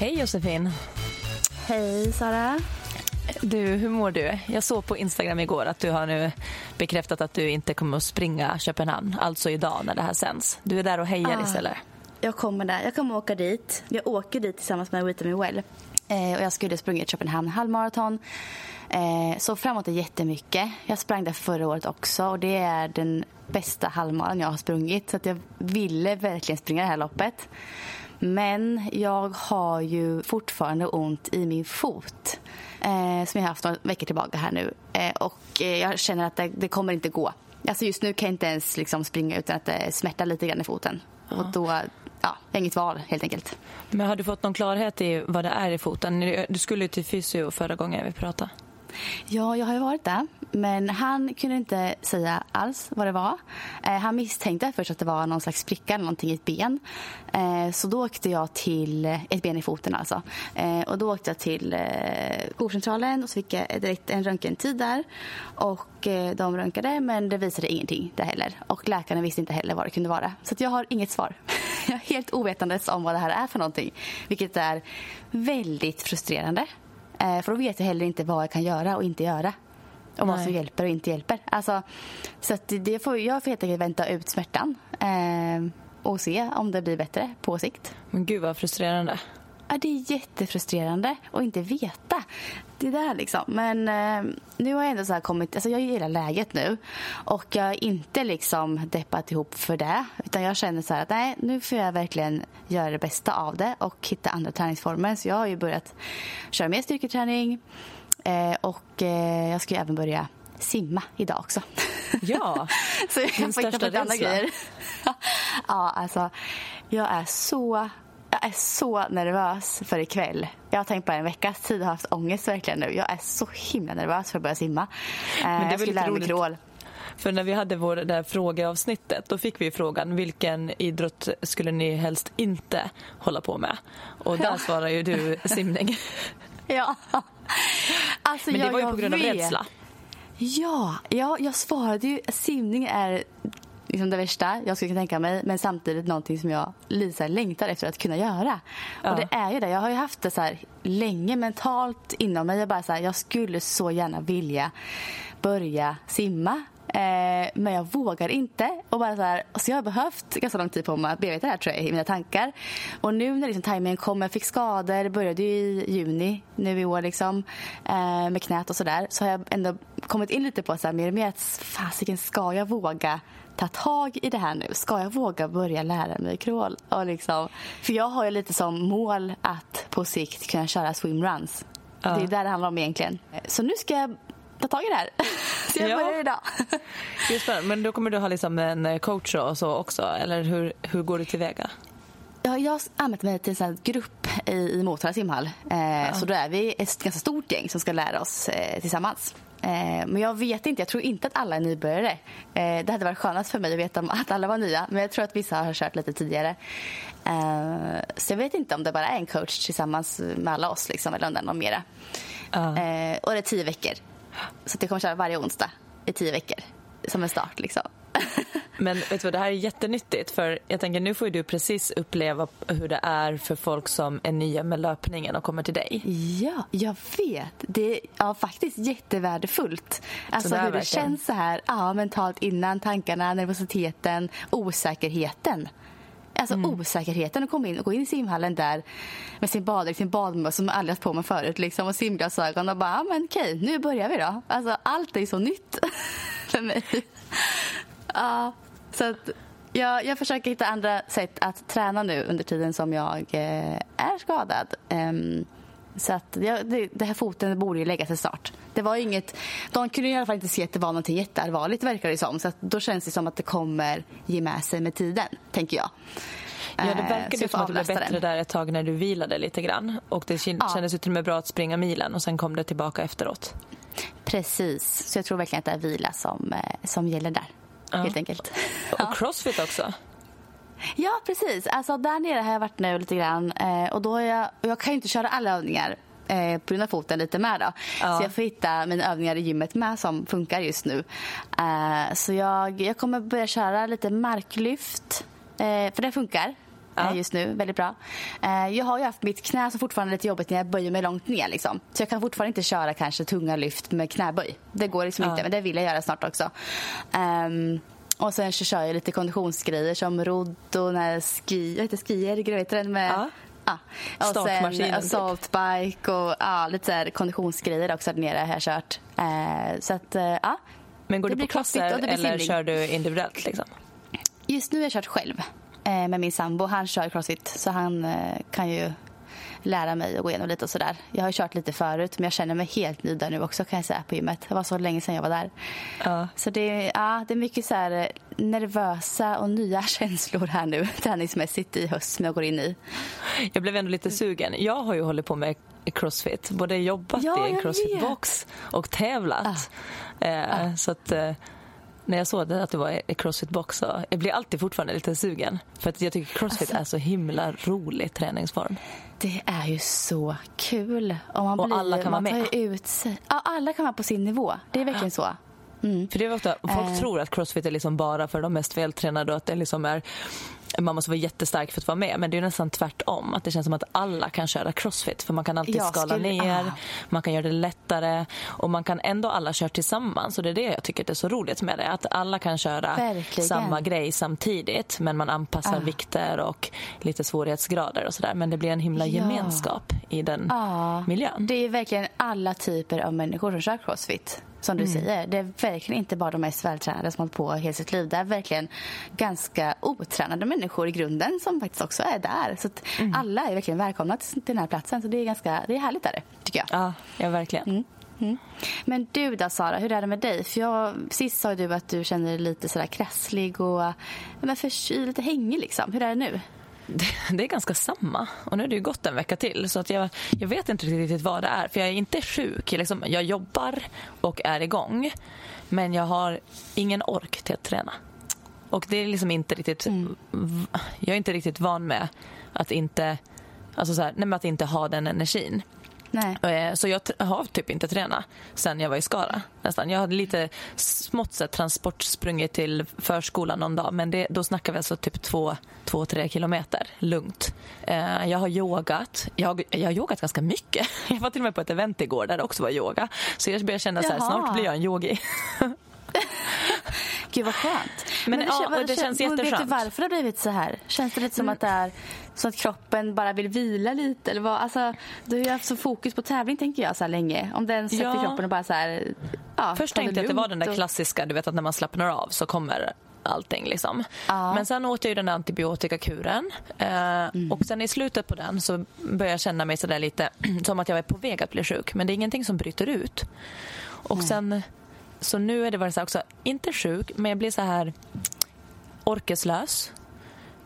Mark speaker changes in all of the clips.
Speaker 1: Hej Josefin.
Speaker 2: Hej Sara.
Speaker 1: Du, hur mår du? Jag såg på Instagram igår att du har nu bekräftat att du inte kommer att springa Köpenhamn, alltså idag när det här sänds. Du är där och hejar
Speaker 2: Ah.
Speaker 1: istället.
Speaker 2: Jag kommer där. Jag kommer åka dit. Jag åker dit tillsammans med Rita Me Well. Eh, och jag skulle sprungit Köpenhamn halvmaraton. Eh, såg fram emot det jättemycket. Jag sprang där förra året också och det är den bästa halvmaran jag har sprungit. Så att jag ville verkligen springa det här loppet. Men jag har ju fortfarande ont i min fot. Eh, som jag har haft några veckor tillbaka här nu. Eh, och eh, jag känner att det, det kommer inte gå. Alltså just nu kan jag inte ens liksom springa utan att det smärtar lite grann i foten. Och då, ja, inget val helt enkelt.
Speaker 1: Men har du fått någon klarhet i vad det är i foten? Du skulle ju till fysio förra gången vi pratade.
Speaker 2: Ja, jag har ju varit där. Men han kunde inte säga alls vad det var. Eh, han misstänkte först att det var någon slags spricka eller någonting i ett ben. Eh, så då åkte jag till, eh, ett ben i foten alltså. Eh, och då åkte jag till eh, jourcentralen och så fick jag direkt en röntgentid där. Och eh, de röntgade men det visade ingenting där heller. Och läkarna visste inte heller vad det kunde vara. Så att jag har inget svar. Jag är helt ovetandes om vad det här är för någonting. Vilket är väldigt frustrerande. Eh, för då vet jag heller inte vad jag kan göra och inte göra. Och vad som
Speaker 1: Nej.
Speaker 2: hjälper och inte hjälper. Alltså, så det får, jag får helt enkelt vänta ut smärtan. Eh, och se om det blir bättre på sikt.
Speaker 1: Men gud vad frustrerande.
Speaker 2: Ja, det är jättefrustrerande att inte veta. Det är där liksom. Men eh, nu har jag ändå så här kommit, alltså jag gillar läget nu. Och jag har inte liksom deppat ihop för det. Utan jag känner så här att nej, nu får jag verkligen göra det bästa av det och hitta andra träningsformer. Så jag har ju börjat köra mer styrketräning. Eh, och eh, jag ska ju även börja simma idag också.
Speaker 1: Ja,
Speaker 2: Så jag
Speaker 1: Din största rädsla?
Speaker 2: ja, alltså. Jag är så jag är så nervös för ikväll. Jag har tänkt på en veckas tid och haft ångest verkligen nu. Jag är så himla nervös för att börja simma. Eh,
Speaker 1: är
Speaker 2: jag
Speaker 1: väl
Speaker 2: ska
Speaker 1: lite
Speaker 2: lära mig crawl.
Speaker 1: för när vi hade vår det där frågeavsnittet då fick vi frågan vilken idrott skulle ni helst inte hålla på med? Och där svarar ju du simning.
Speaker 2: Ja. Alltså,
Speaker 1: Men det
Speaker 2: jag,
Speaker 1: var ju
Speaker 2: jag
Speaker 1: på grund av
Speaker 2: vet.
Speaker 1: rädsla.
Speaker 2: Ja, ja, jag svarade ju simning är liksom det värsta jag skulle kunna tänka mig men samtidigt någonting som jag här längtar efter att kunna göra.
Speaker 1: Ja.
Speaker 2: Och det är ju det. Jag har ju haft det så här länge mentalt inom mig. Jag bara så här, jag skulle så gärna vilja börja simma. Eh, men jag vågar inte. Och bara så här, så jag har behövt ganska lång tid på mig att bearbeta det här tror jag, i mina tankar. Och nu när liksom timingen kom, jag fick skador, började i juni nu i år liksom, eh, med knät och sådär. Så har jag ändå kommit in lite på så här, mer och mer att fasiken ska jag våga ta tag i det här nu? Ska jag våga börja lära mig crawl? Och liksom, för jag har ju lite som mål att på sikt kunna köra swimruns.
Speaker 1: Ja.
Speaker 2: Det är där det handlar om egentligen. Så nu ska jag ta tag i det här. Så jag
Speaker 1: Ja.
Speaker 2: börjar idag.
Speaker 1: Det är spännande. Men då kommer du ha liksom en coach och så också, eller hur, hur går du tillväga?
Speaker 2: Ja, jag har anmält mig till en grupp i, i Motala simhall. Eh, Så då är vi ett ganska stort gäng som ska lära oss eh, tillsammans. Eh, men jag vet inte, jag tror inte att alla är nybörjare. Eh, det hade varit skönast för mig att veta att alla var nya. Men jag tror att vissa har kört lite tidigare. Eh, så jag vet inte om det bara är en coach tillsammans med alla oss liksom, eller om det är någon mera. Eh, och det är tio veckor. Så jag kommer köra varje onsdag i tio veckor. Som en start liksom.
Speaker 1: Men vet du vad, det här är jättenyttigt för jag tänker nu får du precis uppleva hur det är för folk som är nya med löpningen och kommer till dig.
Speaker 2: Ja, jag vet. Det är ja, faktiskt jättevärdefullt. Alltså hur det
Speaker 1: verkligen.
Speaker 2: känns så här ja, mentalt innan, tankarna, nervositeten, osäkerheten. Alltså
Speaker 1: Mm.
Speaker 2: osäkerheten att komma in och gå in i simhallen där med sin baddräkt, sin badmössa som aldrig haft på mig förut liksom, och simglasögon och bara, men okej, nu börjar vi då. Alltså allt är så nytt för mig. Ja, så att jag, jag försöker hitta andra sätt att träna nu under tiden som jag eh, är skadad. Ehm, Så att det, det, det här foten borde ju lägga sig snart. Det var inget, de kunde i alla fall inte se att det var något jätteallvarligt verkar det som. Så då känns det som att det kommer ge med sig med tiden, tänker jag.
Speaker 1: Ja, det verkade som att det blev bättre den. där ett tag när du vilade lite grann. Och det kändes ja. till och med bra att springa milen och sen kom det tillbaka efteråt.
Speaker 2: Precis, så jag tror verkligen att det är vila som, eh, som gäller där. Ja. Helt enkelt.
Speaker 1: Och crossfit också.
Speaker 2: Ja, precis. Alltså, där nere har jag varit nu lite grann. Eh, och då jag, jag kan ju inte köra alla övningar eh, på grund av foten lite med. Då. Ja. Så jag får hitta mina övningar i gymmet med som funkar just nu. Eh, så jag, jag kommer börja köra lite marklyft. Eh, för det funkar ja. just nu väldigt bra. Eh, jag har ju haft mitt knä som fortfarande är lite jobbigt när jag böjer mig långt ner. Liksom. Så jag kan fortfarande inte köra kanske tunga lyft med knäböj. Det går liksom ja. inte, men det vill jag göra snart också. Um, och sen så kör jag lite konditionsgrejer som rodd och ski, jag heter skier, vet den med ja. Ja. Och sen assaultbike och ja, lite så här konditionsgrejer också där nere har jag kört. Eh, så att, eh, ja.
Speaker 1: Men går det du på klasser eller kör du individuellt? Liksom?
Speaker 2: Just nu har jag kört själv eh, med min sambo. Han kör crossfit så han eh, kan ju lära mig och gå igenom lite och sådär. Jag har kört lite förut men jag känner mig helt ny där nu också kan jag säga på gymmet. Det var så länge sedan jag var där. Ja. Så det, ja, det är mycket så här, eh, nervösa och nya känslor här nu träningsmässigt i höst som jag går in i.
Speaker 1: Jag blev ändå lite sugen. Jag har ju hållit på med crossfit. Både jobbat ja, i en crossfit-box och tävlat. Ah. Eh, ah. Så att... När jag såg det, att det var i Crossfit Box så jag blir alltid fortfarande lite sugen. För att jag tycker Crossfit alltså, är så himla rolig träningsform.
Speaker 2: Det är ju så kul. Och, man
Speaker 1: och
Speaker 2: blir,
Speaker 1: alla kan vara med.
Speaker 2: Ut sig. Ja, alla kan vara på sin nivå. Det är verkligen så.
Speaker 1: Mm. För det är ofta, folk äh. tror att crossfit är liksom bara för de mest vältränade och att det liksom är man måste vara jättestark för att vara med. Men det är nästan tvärtom. Att det känns som att alla kan köra crossfit. För man kan alltid jag skala skulle, ner, ah. man kan göra det lättare och man kan ändå alla köra tillsammans. Och det är det jag tycker är så roligt med det. Att alla kan köra Verkligen. samma grej samtidigt. Men man anpassar ah. vikter och lite svårighetsgrader och sådär. Men det blir en himla ja. gemenskap i den ah. miljön.
Speaker 2: Det är verkligen alla typer av människor som kör crossfit som du mm. säger. Det är verkligen inte bara de mest vältränade som hållit på hela sitt liv. Det är verkligen ganska otränade människor i grunden som faktiskt också är där. Så mm. alla är verkligen välkomna till den här platsen. Så det är, ganska, det är härligt där, tycker jag.
Speaker 1: Ja, ja verkligen. Mm.
Speaker 2: Mm. Men du då Sara, hur är det med dig? För jag, sist sa du att du känner dig lite sådär krasslig och men förkyld, lite hängig liksom. Hur är det nu?
Speaker 1: Det, det, är ganska samma. Och nu har det ju gått en vecka till. Så att jag, jag vet inte riktigt vad det är. För jag är inte sjuk. Jag, liksom, jag jobbar och är igång. Men jag har ingen ork till att träna. Och det är liksom inte riktigt... Mm. Jag är inte riktigt van med att inte, alltså så här, nej, att inte ha den energin. Nej. Eh, så jag har typ inte tränat sen jag var i Skara. Nästan. Jag hade lite smått sett transportsprungit till förskolan någon dag men det, då snackar vi alltså typ två, två, tre kilometer lugnt. Eh, jag har yogat. Jag, jag har yogat ganska mycket. Jag var till och med på ett event igår där det också var yoga. Så jag börjar känna så här, snart blir jag en yogi.
Speaker 2: Gud vad skönt.
Speaker 1: Men, men det, ja, det känns jätteskönt. Vet
Speaker 2: du varför det har blivit så här? Känns det lite som mm. att det är så att kroppen bara vill vila lite? Eller vad? Alltså, du har ju haft så fokus på tävling tänker jag så länge. Om den sätter ja. kroppen och bara så här... Ja,
Speaker 1: Först tänkte jag att det var den där klassiska, du vet att när man slappnar av så kommer allting. Liksom. Ja. Men sen åt jag ju den där antibiotikakuren. Eh, mm. Och sen i slutet på den så började jag känna mig så lite som att jag var på väg att bli sjuk. Men det är ingenting som bryter ut. Och mm. sen så nu är det varit så också, inte sjuk, men jag blir så här orkeslös.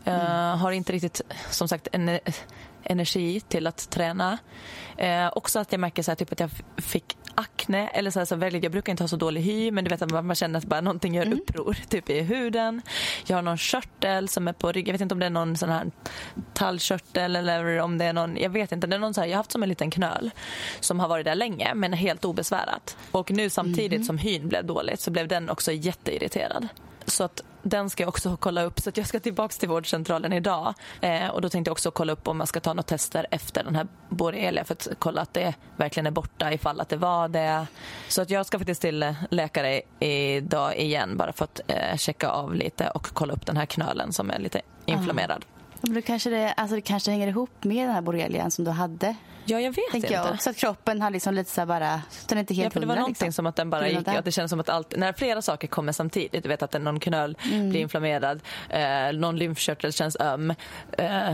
Speaker 1: Mm. Har inte riktigt, som sagt, en, energi till att träna. Uh, också att jag märker så här, typ att jag fick akne. Eller så här, så väldigt, jag brukar inte ha så dålig hy men du vet att man, känner att bara någonting gör mm. uppror typ i huden. Jag har någon körtel som är på ryggen. Jag vet inte om det är någon sån här tallkörtel eller om det är någon, jag vet inte. Det är någon så här, jag har haft som en liten knöl som har varit där länge men helt obesvärat. Och nu samtidigt mm. som hyn blev dåligt så blev den också jätteirriterad. Så att den ska jag också kolla upp. Så jag ska tillbaka till vårdcentralen idag. Eh, och då tänkte jag också kolla upp om jag ska ta några tester efter den här borrelia för att kolla att det verkligen är borta ifall att det var det. Så att jag ska faktiskt till läkare idag igen bara för att eh, checka av lite och kolla upp den här knölen som är lite inflammerad.
Speaker 2: Ah. Det kanske, det, alltså det kanske hänger ihop med den här borrelian som du hade
Speaker 1: Ja, jag vet inte.
Speaker 2: jag också att kroppen har liksom lite så bara, den är inte helt
Speaker 1: Ja, för det var
Speaker 2: hundra,
Speaker 1: någonting
Speaker 2: liksom.
Speaker 1: som att den bara gick, att det känns som att allt, när flera saker kommer samtidigt, du vet att någon knöl
Speaker 2: Mm.
Speaker 1: blir inflammerad, eh, någon lymfkörtel känns öm, eh,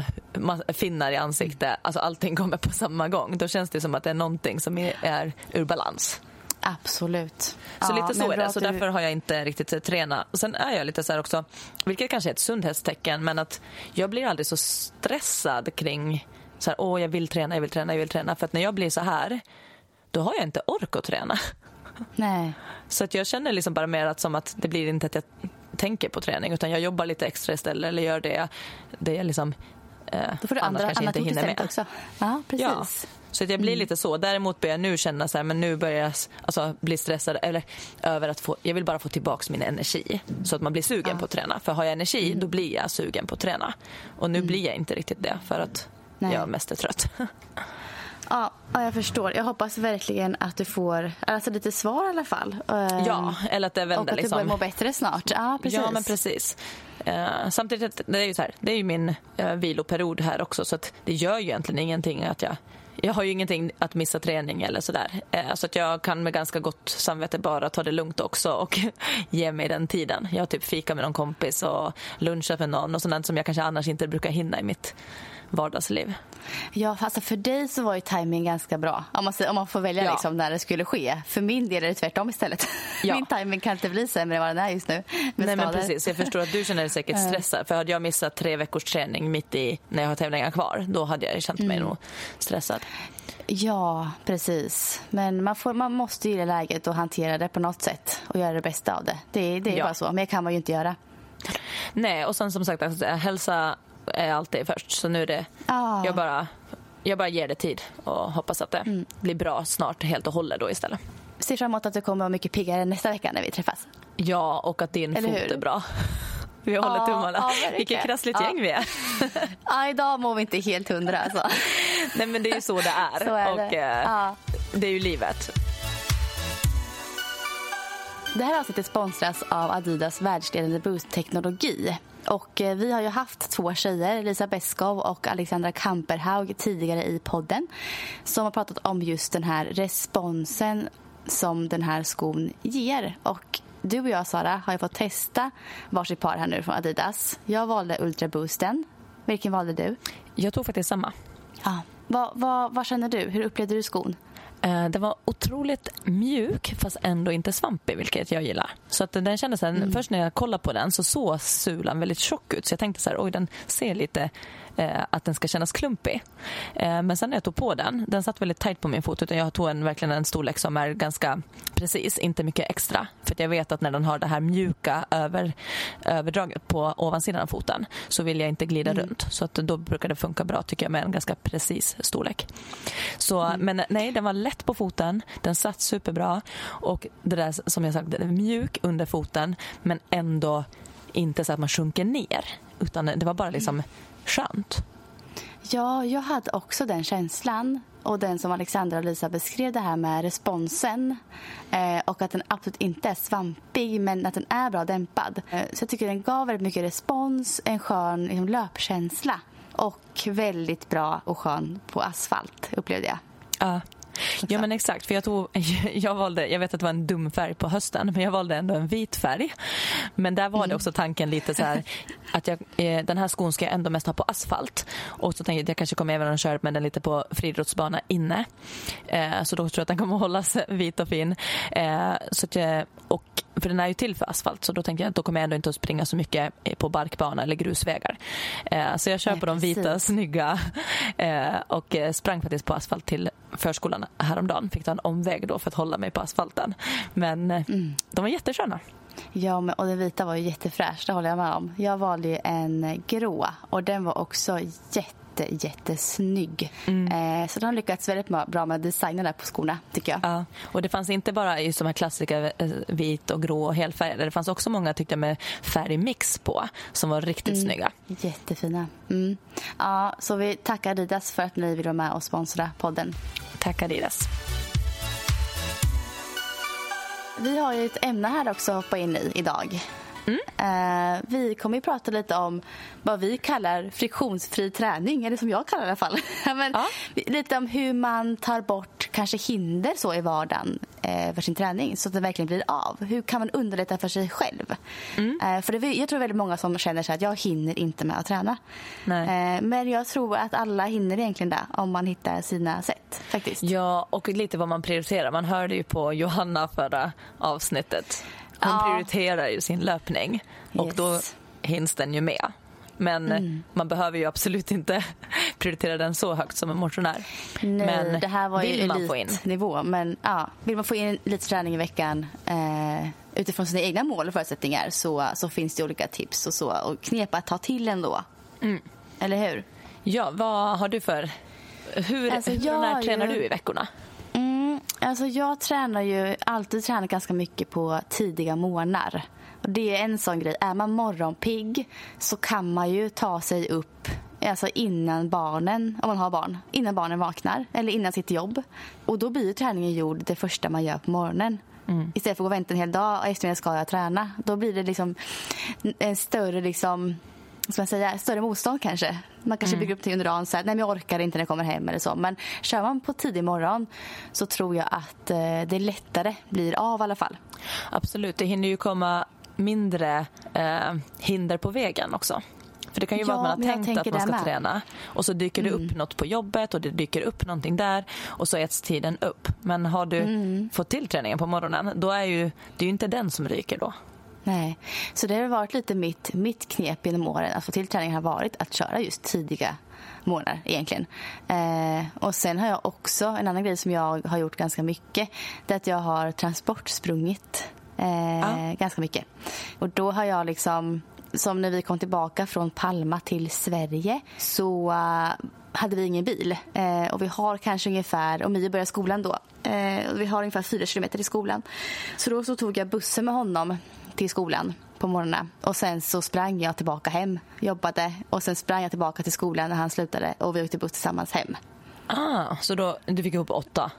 Speaker 1: finnar i ansiktet, alltså allting kommer på samma gång. Då känns det som att det är någonting som är, är ur balans.
Speaker 2: Absolut.
Speaker 1: Så
Speaker 2: Ja,
Speaker 1: lite så är det. Så
Speaker 2: du-
Speaker 1: därför har jag inte riktigt eh, tränat. Och sen är jag lite så här också, vilket kanske är ett sundhetstecken, men att jag blir aldrig så stressad kring så här, åh jag vill träna, jag vill träna, jag vill träna. För att när jag blir så här, då har jag inte ork att träna.
Speaker 2: Nej.
Speaker 1: Så att jag känner liksom bara mer att som att det blir inte att jag tänker på träning utan jag jobbar lite extra istället eller gör det, det jag liksom eh,
Speaker 2: Då får du andra,
Speaker 1: kanske
Speaker 2: annat
Speaker 1: inte hinner med.
Speaker 2: också. Ja, precis.
Speaker 1: Ja, så att jag blir lite så. Däremot börjar jag nu känna så här, men nu börjar jag alltså, bli stressad eller, över att få, jag vill bara få tillbaka min energi så att man blir sugen på att träna. För har jag energi då blir jag sugen på att träna. Och nu blir jag inte riktigt det för att
Speaker 2: Nej.
Speaker 1: jag mest är trött.
Speaker 2: Ja, ja, jag förstår. Jag hoppas verkligen att du får alltså, lite svar i alla fall. Ehm,
Speaker 1: ja, eller att det
Speaker 2: Och
Speaker 1: vänder
Speaker 2: att du
Speaker 1: liksom.
Speaker 2: börjar må bättre snart. Ja, precis.
Speaker 1: Ja, men precis. Eh, samtidigt, det är ju så här, det är ju min uh, viloperiod här också så att det gör ju egentligen ingenting att jag jag har ju ingenting att missa träning eller sådär. Eh, så att jag kan med ganska gott samvete bara ta det lugnt också och ge mig den tiden. Jag typ fika med någon kompis och lunchat med någon och sånt som jag kanske annars inte brukar hinna i mitt vardagsliv.
Speaker 2: Ja, alltså för dig så var ju timing ganska bra. Om man, om man får välja
Speaker 1: Ja.
Speaker 2: liksom när det skulle ske. För min del är det tvärtom istället.
Speaker 1: Ja.
Speaker 2: Min timing kan inte bli sämre än vad den är just nu.
Speaker 1: Nej men precis, jag förstår att du känner dig säkert stressad. För hade jag missat tre veckors träning mitt i när jag har tävlingar kvar, då hade jag känt mig nog stressad.
Speaker 2: Ja, precis. Men man, får, man måste gilla läget och hantera det på något sätt och göra det bästa av det. Det, det är
Speaker 1: Ja.
Speaker 2: bara så. Mer kan man ju inte göra.
Speaker 1: Nej, och sen som sagt, alltså, hälsa är alltid först. Så nu är det,
Speaker 2: Ja.
Speaker 1: jag, bara, jag bara ger det tid och hoppas att det
Speaker 2: Mm.
Speaker 1: blir bra snart helt och hållet då istället.
Speaker 2: Ser fram emot att du kommer vara mycket piggare nästa vecka när vi träffas.
Speaker 1: Ja, och att din
Speaker 2: Eller
Speaker 1: fot
Speaker 2: hur?
Speaker 1: är bra. Vi håller
Speaker 2: Ja,
Speaker 1: tummarna.
Speaker 2: ja.
Speaker 1: Vilket krassligt
Speaker 2: Ja.
Speaker 1: gäng vi är.
Speaker 2: Ja, idag mår vi inte helt hundra alltså.
Speaker 1: Nej, men det är ju så det är.
Speaker 2: Så är
Speaker 1: och
Speaker 2: det.
Speaker 1: eh,
Speaker 2: Ja.
Speaker 1: det är ju livet.
Speaker 2: Det här avsnittet sponsras av Adidas världsledande boostteknologi. Och eh, vi har ju haft två tjejer, Lisa Beskow och Alexandra Kamperhaug tidigare i podden som har pratat om just den här responsen som den här skon ger. Och du och jag, Sara, har ju fått testa varsitt par här nu från Adidas. Jag valde Ultra Boosten. Vilken valde du?
Speaker 1: Jag tog faktiskt samma.
Speaker 2: Ja. Vad, vad, vad känner du? Hur upplevde du skon?
Speaker 1: Eh, Den var otroligt mjuk fast ändå inte svampig vilket jag gillar. Så att den kändes, sen, först när jag kollade på den så såg sulan väldigt tjock ut så jag tänkte så här, oj den ser lite eh, att den ska kännas klumpig. Eh, men sen när jag tog på den, den satt väldigt tajt på min fot utan jag tog en, verkligen en storlek som är ganska precis, inte mycket extra. För jag vet att när den har det här mjuka över, överdraget på ovansidan av foten så vill jag inte glida runt. Så att då brukar det funka bra tycker jag med en ganska precis storlek. Så, Men nej, den var lätt på foten, den satt superbra och det där som jag sagt, mjuk under foten men ändå inte så att man sjunker ner utan det var bara liksom skönt.
Speaker 2: Ja, jag hade också den känslan. Och den som Alexandra och Lisa beskrev det här med responsen. Eh, och att den absolut inte är svampig, men att den är bra dämpad. Eh, så jag tycker den gav väldigt mycket respons, en skön liksom, löpkänsla. Och väldigt bra och skön på asfalt, upplevde jag.
Speaker 1: Ja. Ja men exakt, för jag, tog, jag valde, jag vet att det var en dum färg på hösten men jag valde ändå en vit färg. Men där var det också tanken lite så här att jag, eh, den här skon ska jag ändå mest ha på asfalt. Och så tänkte jag att jag kanske kommer även att köra med den lite på friidrottsbana inne. Eh, så då tror jag att den kommer att hållas vit och fin. Eh, så att jag, och, för den är ju till för asfalt så då tänkte jag att då kommer jag ändå inte att springa så mycket eh, på barkbana eller grusvägar. Eh, så jag kör på de vita snygga eh, och eh, sprang faktiskt på asfalt till förskolan häromdagen. Fick ta en omväg då för att hålla mig på asfalten. Men eh, de var jättesköna.
Speaker 2: Ja, men, och den vita var ju jättefräsch, det håller jag med om. Jag valde en grå och den var också jätte, jättesnygg. Eh, så de har lyckats väldigt bra med designen där på skorna, tycker jag.
Speaker 1: Ja. Och det fanns inte bara just de här klassiska eh, vit och grå och helfärgade. Det fanns också många tyckte jag med färgmix på som var riktigt snygga.
Speaker 2: Jättefina. Mm. Ja, så vi tackar Adidas för att ni vill vara med och sponsra podden.
Speaker 1: Tack Adidas.
Speaker 2: Vi har ju ett ämne här också att hoppa in i idag. Mm. Uh, vi kommer att prata lite om vad vi kallar friktionsfri träning, eller som jag kallar det i alla fall. Men ja. Lite om hur man tar bort kanske hinder så i vardagen uh, för sin träning så att det verkligen blir av. Hur kan man underlätta för sig själv? Mm. Uh, för det, jag tror väldigt många som känner sig att jag hinner inte med att träna. men jag tror att alla hinner egentligen det om man hittar sina sätt. faktiskt.
Speaker 1: Ja, och lite vad man prioriterar. Man hörde ju på Johanna förra avsnittet hon ja. prioriterar ju sin löpning yes. och då hinns den ju med. Men mm. man behöver ju absolut inte prioritera den så högt som en motionär.
Speaker 2: Nej, men det här var ju man få in? nivå. Men ja, vill man få in lite träning i veckan eh, utifrån sina egna mål och förutsättningar så, så finns det olika tips och så och knep att ta till ändå. Mm. Eller hur?
Speaker 1: Ja, vad har du för... Hur, alltså, hur när tränar du i veckorna?
Speaker 2: Alltså jag tränar ju alltid tränat ganska mycket på tidiga morgnar. Och det är en sån grej. Är man morgonpigg så kan man ju ta sig upp alltså innan barnen, om man har barn, innan barnen vaknar eller innan sitt jobb. Och då blir träningen gjord det första man gör på morgonen. Mm. Istället för att gå och vänta en hel dag och eftermiddag ska jag träna. Då blir det liksom en större liksom ska man säga, större motstånd kanske. Man kanske mm. bygger upp det under dagen så här, nej men jag orkar inte när jag kommer hem eller så. Men kör man på tidig morgon så tror jag att eh, det lättare blir av i alla fall.
Speaker 1: Absolut, det hinner ju komma mindre eh, hinder på vägen också. För det kan ju ja, vara att man har tänkt att man ska med. träna och så dyker mm. det upp något på jobbet och det dyker upp någonting där och så äts tiden upp. Men har du mm. fått till träningen på morgonen då är ju, det är ju inte den som ryker då.
Speaker 2: Nej, så det har varit lite mitt, mitt knep genom åren att få till träningen har varit att köra just tidiga morgnar egentligen. Eh, och sen har jag också, en annan grej som jag har gjort ganska mycket, det är att jag har transportsprungit eh, ah. ganska mycket. Och då har jag liksom, som när vi kom tillbaka från Palma till Sverige så uh, hade vi ingen bil. Eh, och vi har kanske ungefär, och Mio börjar skolan då, eh, vi har ungefär fyra kilometer till skolan. Så då så tog jag bussen med honom till skolan på morgonen. Och sen så sprang jag tillbaka hem, jobbade och sen sprang jag tillbaka till skolan när han slutade och vi åkte buss tillsammans hem.
Speaker 1: Ah, så då, du fick ihop åtta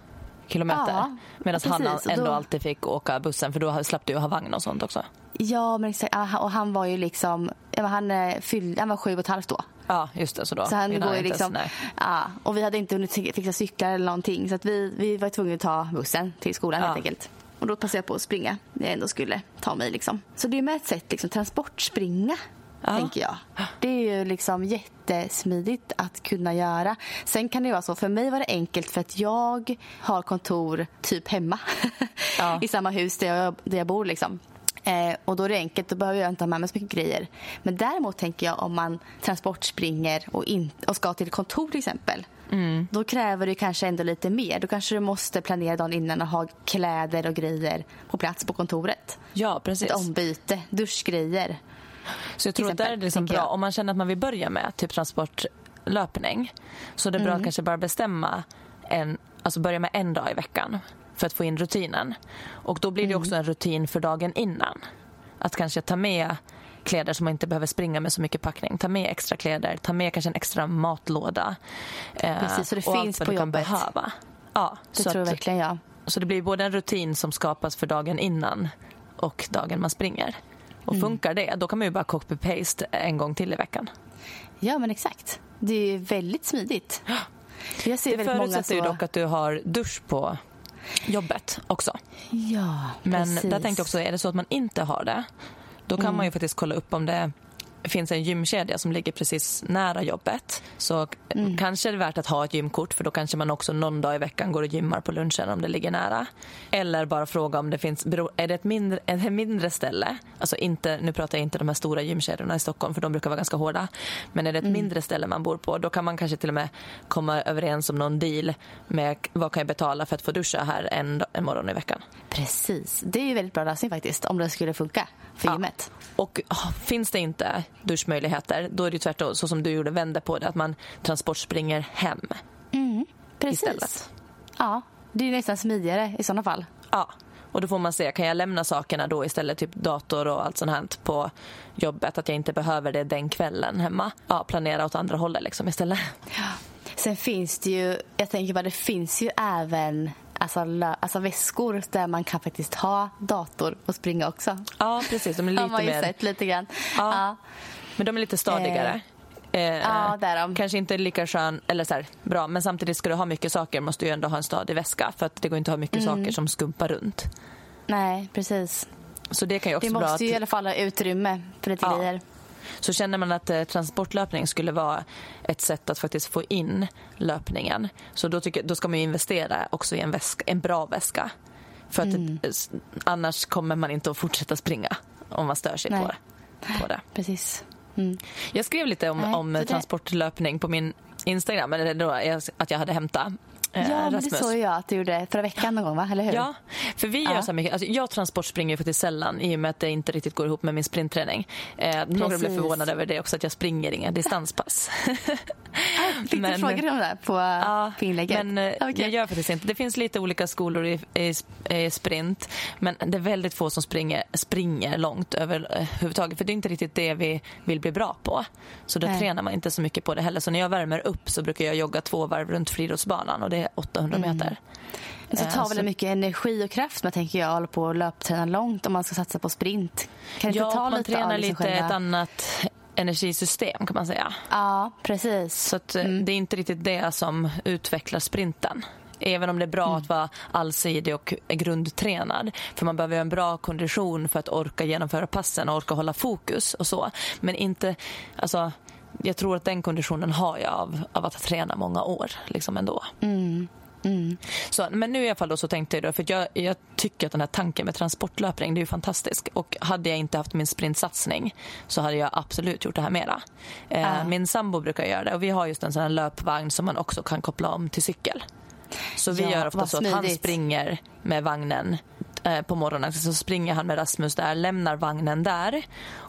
Speaker 1: kilometer? Ja, Medan han ändå då... alltid fick åka bussen för då slapp du ha vagn och sånt också?
Speaker 2: Ja, men exakt. Och han var ju liksom, han, fyllde, han var sju och ett halvt då.
Speaker 1: Ja, just det. Så, då,
Speaker 2: så han går ju liksom, ja, och vi hade inte hunnit fixa cyklar eller någonting så att vi, vi var tvungna att ta bussen till skolan ja. helt enkelt. Och då passade jag på att springa när jag ändå skulle ta mig. Liksom. Så det är med ett sätt, liksom, transportspringa. Ja. tänker jag. Det är ju liksom jättesmidigt att kunna göra. Sen kan det vara så, för mig var det enkelt för att jag har kontor typ hemma ja. i samma hus där jag, där jag bor. Liksom. Eh, och då är det enkelt, då behöver jag inte ha med mig så mycket grejer. Men däremot tänker jag om man transportspringer och, in, och ska till kontor till exempel. Mm. Då kräver det kanske ändå lite mer. Då kanske du måste planera dagen innan och ha kläder och grejer på plats på kontoret.
Speaker 1: Ja, precis.
Speaker 2: Ett ombyte, duschgrejer.
Speaker 1: Så jag tror exempel, att det är liksom bra om man känner att man vill börja med typ transportlöpning så det är bra mm. att kanske bara bestämma en, alltså börja med en dag i veckan för att få in rutinen. Och då blir det mm. också en rutin för dagen innan. Att kanske ta med kläder som man inte behöver springa med så mycket packning. Ta med extra kläder, ta med kanske en extra matlåda.
Speaker 2: Eh, Precis, så det finns på jobbet. Behöva.
Speaker 1: Ja,
Speaker 2: det tror jag verkligen jag.
Speaker 1: Så det blir både en rutin som skapas för dagen innan och dagen man springer. Och mm. funkar det, då kan man ju bara copy-paste en gång till i veckan.
Speaker 2: Ja, men exakt. Det är väldigt smidigt.
Speaker 1: Jag ser det förutsätter så... ju dock att du har dusch på jobbet också.
Speaker 2: Ja,
Speaker 1: Men där tänkte jag också, är det så att man inte har det, då kan mm. man ju faktiskt kolla upp om det finns en gymkedja som ligger precis nära jobbet. Så mm. kanske är det värt att ha ett gymkort för då kanske man också någon dag i veckan går och gymmar på lunchen om det ligger nära. Eller bara fråga om det finns, är det ett mindre, ett mindre ställe, alltså inte, nu pratar jag inte de här stora gymkedjorna i Stockholm för de brukar vara ganska hårda. Men är det ett mm. mindre ställe man bor på då kan man kanske till och med komma överens om någon deal med vad kan jag betala för att få duscha här en, en morgon i veckan.
Speaker 2: Precis, det är ju väldigt bra lösning faktiskt om det skulle funka för ja. gymmet.
Speaker 1: Och oh, finns det inte duschmöjligheter då är det tvärtom så som du gjorde, vända på det, att man transportspringer hem
Speaker 2: mm, precis. istället. Ja, det är nästan smidigare i sådana fall.
Speaker 1: Ja, och då får man se, kan jag lämna sakerna då istället, typ dator och allt sånt här på jobbet, att jag inte behöver det den kvällen hemma. Ja, planera åt andra hållet liksom istället.
Speaker 2: Ja. Sen finns det ju, jag tänker bara det finns ju även alltså, alltså väskor där man kan faktiskt ha dator och springa också.
Speaker 1: Ja, precis. De är lite mer...
Speaker 2: sett lite grann.
Speaker 1: Ja.
Speaker 2: Ja.
Speaker 1: Men de är lite stadigare. Eh,
Speaker 2: Ja, det är de.
Speaker 1: Kanske inte lika skön, eller så här, bra, men samtidigt ska du ha mycket saker måste du ju ändå ha en stadig väska för att det går inte att ha mycket
Speaker 2: Mm.
Speaker 1: saker som skumpar runt.
Speaker 2: Nej, precis.
Speaker 1: Så det kan ju också
Speaker 2: Det måste ju i alla fall ha utrymme för lite
Speaker 1: Ja.
Speaker 2: grejer.
Speaker 1: Så känner man att eh, transportlöpning skulle vara ett sätt att faktiskt få in löpningen så då, tycker, då ska man ju investera också i en, väska, en bra väska. För att
Speaker 2: Mm.
Speaker 1: det, annars kommer man inte att fortsätta springa om man stör sig
Speaker 2: Nej.
Speaker 1: på det. På det.
Speaker 2: Precis. Mm.
Speaker 1: Jag skrev lite om,
Speaker 2: Nej,
Speaker 1: om transportlöpning på min Instagram, eller då jag- att jag hade hämtat eh,
Speaker 2: Ja, men det såg jag att du gjorde förra veckan någon gång, va? Eller hur?
Speaker 1: Ja, för vi gör
Speaker 2: Ja.
Speaker 1: så mycket. Alltså, jag transportspringer faktiskt sällan i och med att det inte riktigt går ihop med min sprintträning. Eh, några blev förvånade över det också, att jag springer inga distanspass.
Speaker 2: Fick
Speaker 1: Men-
Speaker 2: du frågor om det på,
Speaker 1: Ja,
Speaker 2: på inlägget?
Speaker 1: men eh,
Speaker 2: Okej.
Speaker 1: jag gör faktiskt inte. Det finns lite olika skolor i, i, i sprint, men det är väldigt få som springer, springer långt överhuvudtaget. För det är inte riktigt det vi vill bli bra på. Så då
Speaker 2: Nej.
Speaker 1: tränar man inte så mycket på det heller. Så när jag värmer upp så brukar jag jogga två varv runt friidrottsbanan och det är 800
Speaker 2: Mm.
Speaker 1: meter. Eh,
Speaker 2: tar
Speaker 1: så-
Speaker 2: väl mycket energi och kraft man tänker jag håller på att löpträna långt om man ska satsa på sprint. Kan det
Speaker 1: Ja,
Speaker 2: inte ta
Speaker 1: man
Speaker 2: lite
Speaker 1: tränar
Speaker 2: liksom
Speaker 1: lite
Speaker 2: själva...
Speaker 1: ett annat energisystem kan man säga.
Speaker 2: Ja, precis.
Speaker 1: Så att, eh, det är inte riktigt det som utvecklar sprinten. Även om det är bra att vara allsidig och grundtränad. För man behöver ju en bra kondition för att orka genomföra passen och orka hålla fokus och så. Men inte, alltså, jag tror att den konditionen har jag av, av att träna många år liksom ändå. Så, men nu i alla fall då så tänkte jag då, för jag, jag tycker att den här tanken med transportlöpning det är fantastisk. Och hade jag inte haft min sprintsatsning så hade jag absolut gjort det här mera. Eh, Min sambo brukar göra det och vi har just en sån här löpvagn som man också kan koppla om till cykel. Så vi
Speaker 2: Ja,
Speaker 1: gör ofta så att han springer med vagnen eh, på morgonen. Så springer han med Rasmus där, lämnar vagnen där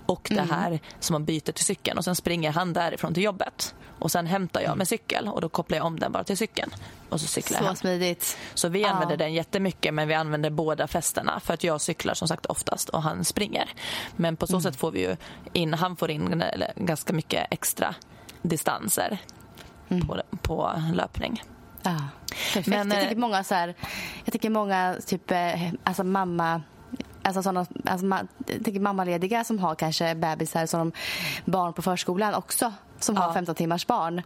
Speaker 1: och
Speaker 2: Mm.
Speaker 1: det här som man byter till cykeln. Och sen springer han därifrån till jobbet. Och sen hämtar jag med cykel och då kopplar jag om den bara till cykeln. Och så cyklar jag
Speaker 2: Så
Speaker 1: hem.
Speaker 2: smidigt.
Speaker 1: Så vi
Speaker 2: Ja.
Speaker 1: använder den jättemycket men vi använder båda fästena för att jag cyklar som sagt oftast och han springer. Men på så
Speaker 2: Mm.
Speaker 1: sätt får vi ju in, han får in ganska mycket extra distanser
Speaker 2: Mm.
Speaker 1: på, på löpning.
Speaker 2: Ja, perfekt.
Speaker 1: Men,
Speaker 2: jag
Speaker 1: eh,
Speaker 2: tycker många så här, jag tycker många typ eh, alltså mamma Alltså såna, alltså ma, tänker mammalediga som har kanske bebisar som barn på förskolan också som har
Speaker 1: Ja.
Speaker 2: 15 timmars barn.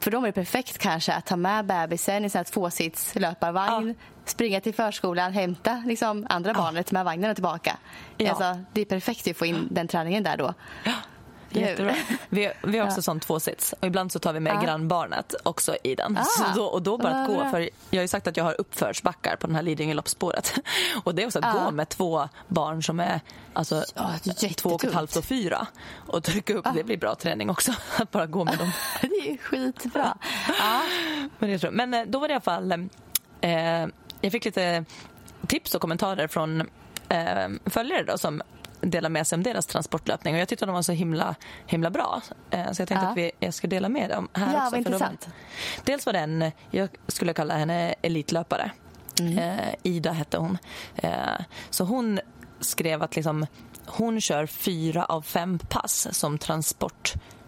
Speaker 2: För dem är det perfekt kanske att ta med bebisen i en tvåsits löparvagn springa till förskolan, hämta liksom, andra barnet med vagnen och tillbaka.
Speaker 1: Ja.
Speaker 2: Alltså, det är perfekt att få in den träningen där då.
Speaker 1: Jättebra. Vi, vi har också
Speaker 2: Ja.
Speaker 1: sån tvåsits och ibland så tar vi med
Speaker 2: Ja.
Speaker 1: grannbarnet också i den.
Speaker 2: Ah.
Speaker 1: Då, och då bara att gå, för jag har ju sagt att jag har uppförsbackar på den här Lidingö-loppsspåret. Och det är också att
Speaker 2: Ja.
Speaker 1: gå med två barn som är alltså,
Speaker 2: Ja, det är
Speaker 1: två och ett halvt och fyra och trycka upp, det blir bra träning också. Att bara gå med dem.
Speaker 2: Det är skitbra. Ja.
Speaker 1: Men, jag tror, men eh, då var det i alla fall... Eh, jag fick lite tips och kommentarer från eh, följare då, som delar med sig om deras transportlöpning. Och jag tyckte de var så himla, himla bra. Eh, så jag tänkte
Speaker 2: Ja.
Speaker 1: att vi, jag ska dela med dem här
Speaker 2: Ja,
Speaker 1: också.
Speaker 2: vad intressant.
Speaker 1: Dels var det en, jag skulle kalla henne elitlöpare.
Speaker 2: Mm.
Speaker 1: Eh, Ida hette hon. Eh, så hon skrev att liksom, hon kör fyra av fem pass som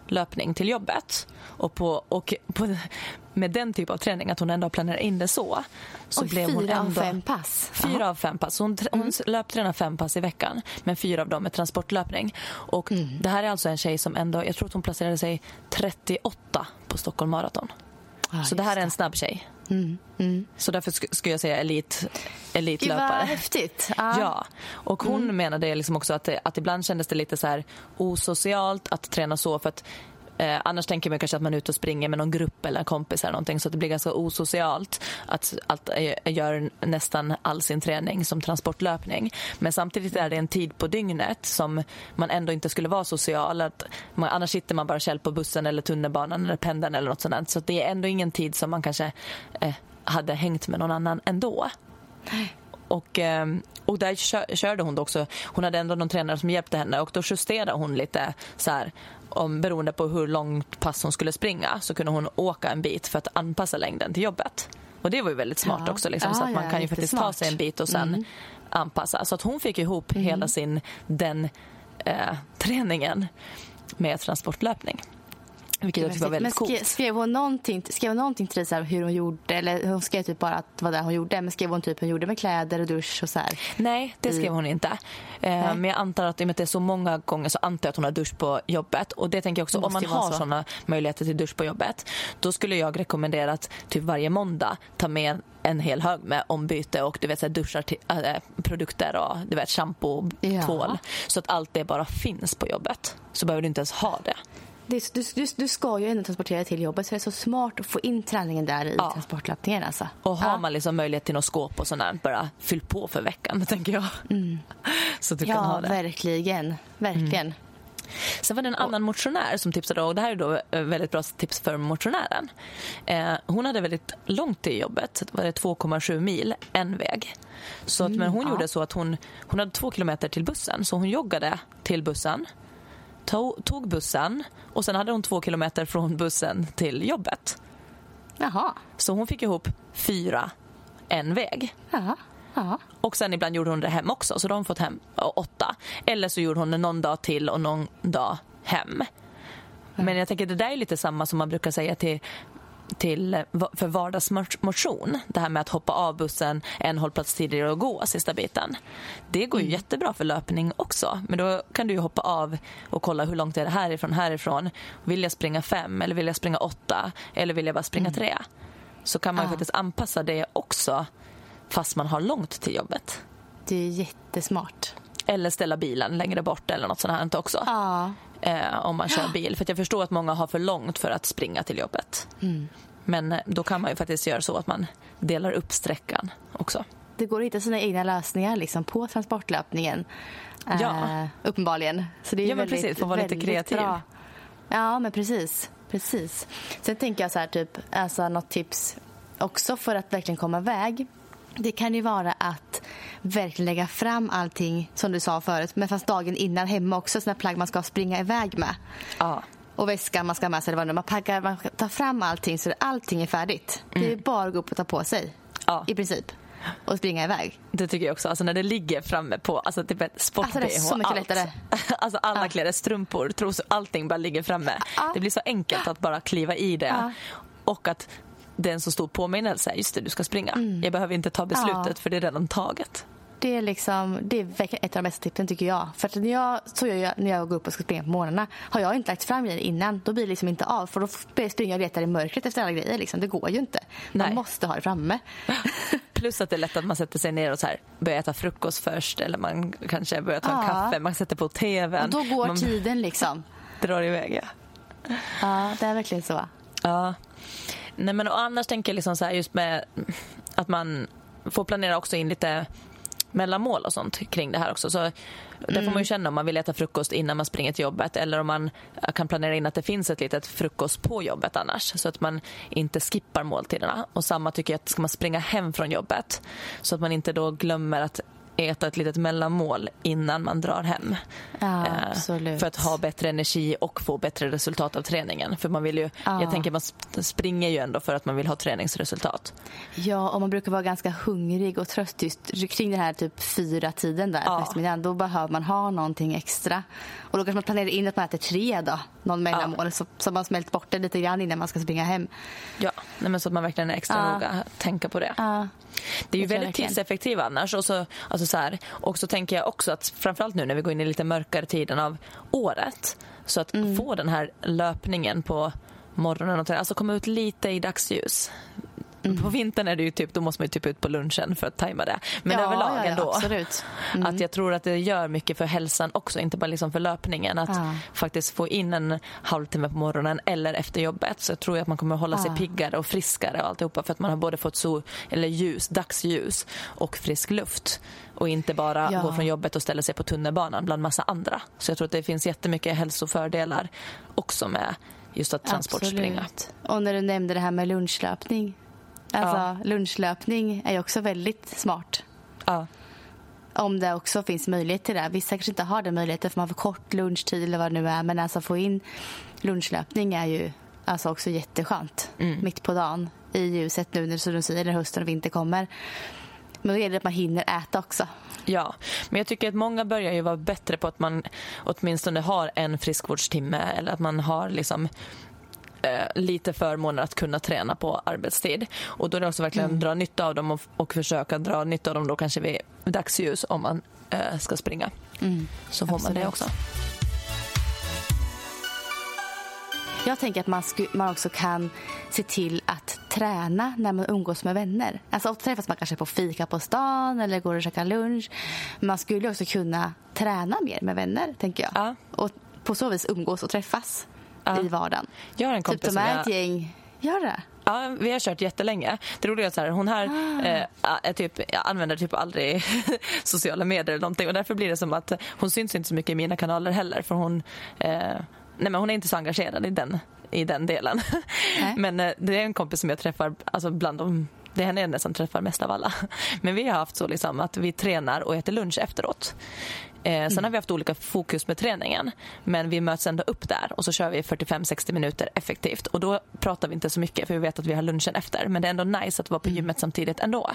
Speaker 1: transportlöpning till jobbet. Och, på, och på, med den typ av träning, att hon ändå planerar in det så. så
Speaker 2: Oj,
Speaker 1: blev hon
Speaker 2: fyra av
Speaker 1: ändå,
Speaker 2: fem pass?
Speaker 1: Fyra
Speaker 2: Jaha.
Speaker 1: av fem pass. Hon, hon löptränar fem pass i veckan, men fyra av dem är transportlöpning. Och Det här är alltså en tjej som ändå, jag tror att hon placerade sig 38 på Stockholm Marathon.
Speaker 2: Ja,
Speaker 1: Så det här är en snabb tjej.
Speaker 2: Mm, mm.
Speaker 1: Så därför sk- skulle jag säga elit,
Speaker 2: Gud vad
Speaker 1: elitlöpare.
Speaker 2: häftigt. Ja.
Speaker 1: Ja, och hon menade liksom också att, det, att ibland kändes det lite så här osocialt att träna så för att Eh, annars tänker man kanske att man är ute och springer med någon grupp eller en kompis eller någonting så att det blir ganska osocialt att, att eh, göra nästan all sin träning som transportlöpning. Men samtidigt är det en tid på dygnet som man ändå inte skulle vara social. Att man, annars sitter man bara själv på bussen eller tunnelbanan eller pendeln eller något sånt. Så att det är ändå ingen tid som man kanske eh, hade hängt med någon annan ändå. Och, eh, och där kö- körde hon också. Hon hade ändå någon tränare som hjälpte henne och då justerade hon lite så här om, beroende på hur långt pass hon skulle springa så kunde hon åka en bit för att anpassa längden till jobbet. Och det var ju väldigt smart
Speaker 2: Ja.
Speaker 1: också liksom, så
Speaker 2: Ja,
Speaker 1: att man
Speaker 2: ja,
Speaker 1: kan ju faktiskt ta
Speaker 2: jättesmart.
Speaker 1: sig en bit och sen anpassa. Så att hon fick ihop hela sin den eh, träningen med transportlöpning. Vilket jag tycker var väldigt
Speaker 2: men skrev,
Speaker 1: coolt.
Speaker 2: skrev, hon någonting, skrev hon någonting till dig så här, hur hon gjorde? Eller hon skrev typ bara att det var det hon gjorde. Men skrev hon typ hur hon gjorde med kläder och dusch och så här?
Speaker 1: Nej, det skrev hon inte. Eh, men jag antar att i och med att det är så många gånger så antar jag att hon har dusch på jobbet. Och det tänker jag också, om man har
Speaker 2: så.
Speaker 1: sådana möjligheter till dusch på jobbet, då skulle jag rekommendera att typ varje måndag ta med en hel hög med ombyte och du vet, så här, duschar till, äh, produkter och du vet, shampoo,
Speaker 2: Ja.
Speaker 1: tvål. Så att allt det bara finns på jobbet. Så behöver du inte ens ha det.
Speaker 2: Det, du, du, du ska ju ändå transportera till jobbet så det är så smart att få in träningen där i
Speaker 1: Ja.
Speaker 2: transportlöpningen. Alltså.
Speaker 1: Och har
Speaker 2: Ja.
Speaker 1: man liksom möjlighet till något skåp och sånt där, bara fyll på för veckan, tänker jag. Så att du kan
Speaker 2: Ja,
Speaker 1: ha det.
Speaker 2: verkligen. Verkligen.
Speaker 1: Sen var det en annan motionär som tipsade och det här är då eh, väldigt bra tips för motionären. Eh, hon hade väldigt långt till jobbet, det var det 2,7 mil en väg. Så att, men hon
Speaker 2: ja.
Speaker 1: gjorde så att hon, hon hade två kilometer till bussen så hon joggade till bussen, to, tog bussen och sen hade hon två kilometer från bussen till jobbet.
Speaker 2: Jaha.
Speaker 1: Så hon fick ihop fyra en väg.
Speaker 2: Jaha. Jaha.
Speaker 1: Och sen ibland gjorde hon det hem också, så då har fått hem åtta. Eller så gjorde hon det någon dag till och någon dag hem. Men jag tänker det där är lite samma som man brukar säga till till, för vardagsmotion. Det här med att hoppa av bussen en hållplats tidigare och gå sista biten. Det går ju jättebra för löpning också. Men då kan du hoppa av och kolla hur långt är det härifrån, härifrån. Vill jag springa fem eller vill jag springa åtta eller vill jag bara springa tre? Så kan man
Speaker 2: Ja.
Speaker 1: faktiskt anpassa det också fast man har långt till jobbet.
Speaker 2: Det är jättesmart.
Speaker 1: Eller ställa bilen längre bort eller något sånt här också.
Speaker 2: Ja.
Speaker 1: Eh, om man kör bil. För jag förstår att många har för långt för att springa till jobbet.
Speaker 2: Mm.
Speaker 1: Men eh, då kan man ju faktiskt göra så att man delar upp sträckan också.
Speaker 2: Det går att hitta sina egna lösningar liksom, på transportlöpningen.
Speaker 1: Ja.
Speaker 2: Eh, uppenbarligen. Så det är
Speaker 1: Ja, men
Speaker 2: väldigt,
Speaker 1: precis, få vara lite kreativ.
Speaker 2: Bra. Ja, men precis. precis. Sen tänker jag så här, typ, alltså något tips också för att verkligen komma iväg. Det kan ju vara att verkligen lägga fram allting som du sa förut, men fast dagen innan hemma också, såna plagg man ska springa iväg med.
Speaker 1: Ja.
Speaker 2: Och väskan man ska ha med sig, eller vad man packar, man tar fram allting så att allting är färdigt. Det är bara att gå upp och ta på sig,
Speaker 1: Mm. Ja.
Speaker 2: i princip. Och springa iväg.
Speaker 1: Det tycker jag också. Alltså när det ligger framme på alltså typ ett sport
Speaker 2: Alltså, det är så mycket
Speaker 1: allt.
Speaker 2: lättare.
Speaker 1: Alltså alla
Speaker 2: Ja.
Speaker 1: kläder, strumpor, trosor, allting bara ligger framme.
Speaker 2: Ja.
Speaker 1: Det blir så enkelt att bara kliva i det.
Speaker 2: Ja.
Speaker 1: Och att det är en så stor påminnelse. Just det, du ska springa. Jag behöver inte ta beslutet
Speaker 2: Mm.
Speaker 1: För det är redan taget.
Speaker 2: Det är, liksom, det är ett av de bästa tipsen tycker jag. För att när jag, så jag när jag går upp och ska springa på morgnarna. Har jag inte lagt fram grejer innan, då blir det liksom inte av. För då springer jag och letar i mörkret efter alla grejer. Liksom. Det går ju inte. Man
Speaker 1: Nej.
Speaker 2: måste ha det framme.
Speaker 1: Plus att det är lätt att man sätter sig ner och så här, börjar äta frukost först eller man kanske börjar ta en kaffe, man sätter på tvn.
Speaker 2: Och då går
Speaker 1: man
Speaker 2: tiden liksom.
Speaker 1: drar iväg. Ja.
Speaker 2: Ja, det är verkligen så.
Speaker 1: Ja. Nej, men och annars tänker jag liksom så här just med att man får planera också in lite mellanmål och sånt kring det här också. Så där får man ju känna om man vill äta frukost innan man springer till jobbet eller om man kan planera in att det finns ett litet frukost på jobbet annars så att man inte skippar måltiderna. Och samma tycker jag att ska man springa hem från jobbet så att man inte då glömmer att äta ett litet mellanmål innan man drar hem.
Speaker 2: Ja,
Speaker 1: Eh,
Speaker 2: absolut.
Speaker 1: För att ha bättre energi och få bättre resultat av träningen. För man vill ju,
Speaker 2: Ja.
Speaker 1: jag tänker man sp- springer ju ändå för att man vill ha träningsresultat.
Speaker 2: Ja, och man brukar vara ganska hungrig och trött just kring den här typ fyra tiden där
Speaker 1: Ja.
Speaker 2: på eftermiddagen. Då behöver man ha någonting extra. Och då kanske man planerar in att man äter tre då, någon mellanmål. Så, så man smält bort det lite grann innan man ska springa hem.
Speaker 1: Ja, nej men så att man verkligen är extra
Speaker 2: Ja.
Speaker 1: noga tänka på det. Det är ju väldigt tidseffektivt annars. Och så, alltså så, här, och så tänker jag också att framförallt nu när vi går in i lite mörkare tiden av året så att
Speaker 2: Mm.
Speaker 1: få den här löpningen på morgonen och alltså komma ut lite i dagsljus.
Speaker 2: Mm.
Speaker 1: På vintern är det ju typ, då måste man ju typ ut på lunchen för att tajma det. Men
Speaker 2: Ja,
Speaker 1: överlag
Speaker 2: ja, ja,
Speaker 1: ändå.
Speaker 2: absolut. Mm.
Speaker 1: Att jag tror att det gör mycket för hälsan också, inte bara liksom för löpningen. Att
Speaker 2: Ja.
Speaker 1: faktiskt få in en halvtimme på morgonen eller efter jobbet så tror jag att man kommer hålla sig piggare och friskare och alltihopa för att man har både fått sol, eller ljus, dagsljus och frisk luft. Och inte bara
Speaker 2: Ja.
Speaker 1: gå från jobbet och ställa sig på tunnelbanan bland massa andra. Så jag tror att det finns jättemycket hälsofördelar också med just att transportspringa.
Speaker 2: Absolut. Och när du nämnde det här med lunchlöpning. Alltså,
Speaker 1: Ja.
Speaker 2: lunchlöpning är ju också väldigt smart.
Speaker 1: Ja.
Speaker 2: Om det också finns möjlighet till det. Vissa kanske inte har den möjligheten för man har för kort lunchtid eller vad det nu är. Men alltså få in lunchlöpning är ju alltså också jätteskönt.
Speaker 1: Mm.
Speaker 2: Mitt på dagen i ljuset nu när som du säger när hösten och vinter kommer. Men då gäller det att man hinner äta också.
Speaker 1: Ja, men jag tycker att många börjar ju vara bättre på att man åtminstone har en friskvårdstimme eller att man har liksom eh, lite förmåner att kunna träna på arbetstid. Och då är det också verkligen mm. dra nytta av dem och, och försöka dra nytta av dem då kanske vid dagsljus om man eh, ska springa. Mm. Så får Absolut. man det också.
Speaker 2: Jag tänker att man, man också kan se till att träna när man umgås med vänner. Alltså ofta träffas man kanske på fika på stan eller går och käkar lunch. Man skulle också kunna träna mer med vänner, tänker jag. Ja. Och på så vis umgås och träffas ja. i vardagen.
Speaker 1: Jag har en kompis
Speaker 2: typ de är ett gäng. Gör det?
Speaker 1: Ja, vi har kört jättelänge. Det roliga är att hon här ah. eh, typ, använder typ aldrig sociala medier eller någonting och därför blir det som att hon syns inte så mycket i mina kanaler heller för hon eh, nej men hon är inte så engagerad i den, i den delen. men eh, det är en kompis som jag träffar alltså bland de det är henne nästan träffar mest av alla. Men vi har haft så liksom att vi tränar och äter lunch efteråt. Eh, sen mm. har vi haft olika fokus med träningen. Men vi möts ändå upp där och så kör vi 45-60 minuter effektivt. Och då pratar vi inte så mycket för vi vet att vi har lunchen efter. Men det är ändå nice att vara på mm. gymmet samtidigt ändå.